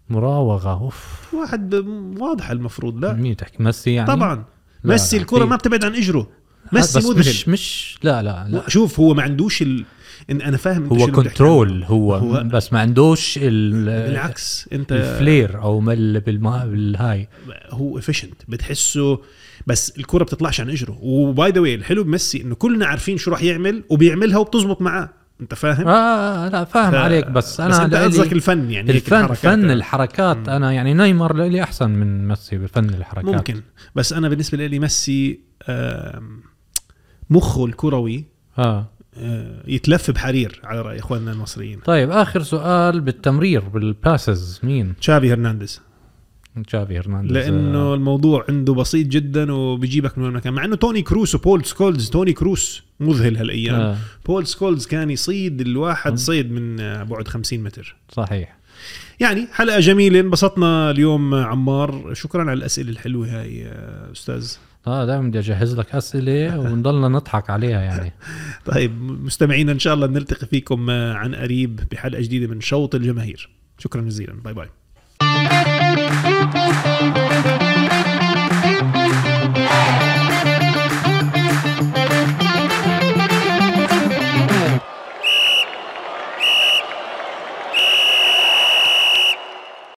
مراوغة أوف. واحد ب- واضح المفروض لا. مين تحكي؟ ميسي يعني؟ طبعا. لا، ميسي لا، الكرة في- ما بتبعد عن إجره. ميسي مذهل. مش مش لا لا, لا. شوف هو ما عندوش ال... إن أنا فاهم هو control هو, هو- هو بس ما عندوش ال... بالعكس انت ال flair أو مل بالما... بالهاي. هو efficient بتحسه بس الكرة بتطلعش عن إجره. و by the way الحلو بميسي إنه كلنا عارفين شو راح يعمل وبيعملها وبتزبط معاه. أنت فاهم؟ آه لا فاهم ف- عليك بس أنا بس انت قصدك الفن يعني الفن الحركات. فن الحركات. أنا يعني نيمار لي أحسن من ميسي بفن الحركات. ممكن. بس أنا بالنسبة لي ميسي مخه الكروي آه. آه، يتلف بحرير على رأي إخواننا المصريين. طيب آخر سؤال بالتمرير بال passes مين؟ تشافي هرنانديز. تشافي هرنانديز. لأنه الموضوع عنده بسيط جدا وبيجيبك من وين ما كان مع إنه توني كروس وبول سكولز توني كروس مذهل هالأيام. آه. بول سكولز كان يصيد الواحد صيد من آه، بعد 50 متر. صحيح. يعني حلقة جميلة انبسطنا اليوم آه، عمار. شكرا على الأسئلة الحلوة هاي آه، أستاذ. آه دائما بدي أجهز لك أسئلة ونضلنا نضحك عليها يعني. طيب مستمعينا إن شاء الله نلتقي فيكم آه، عن قريب بحلقة جديدة من شوط الجماهير. شكرا جزيلا. باي باي.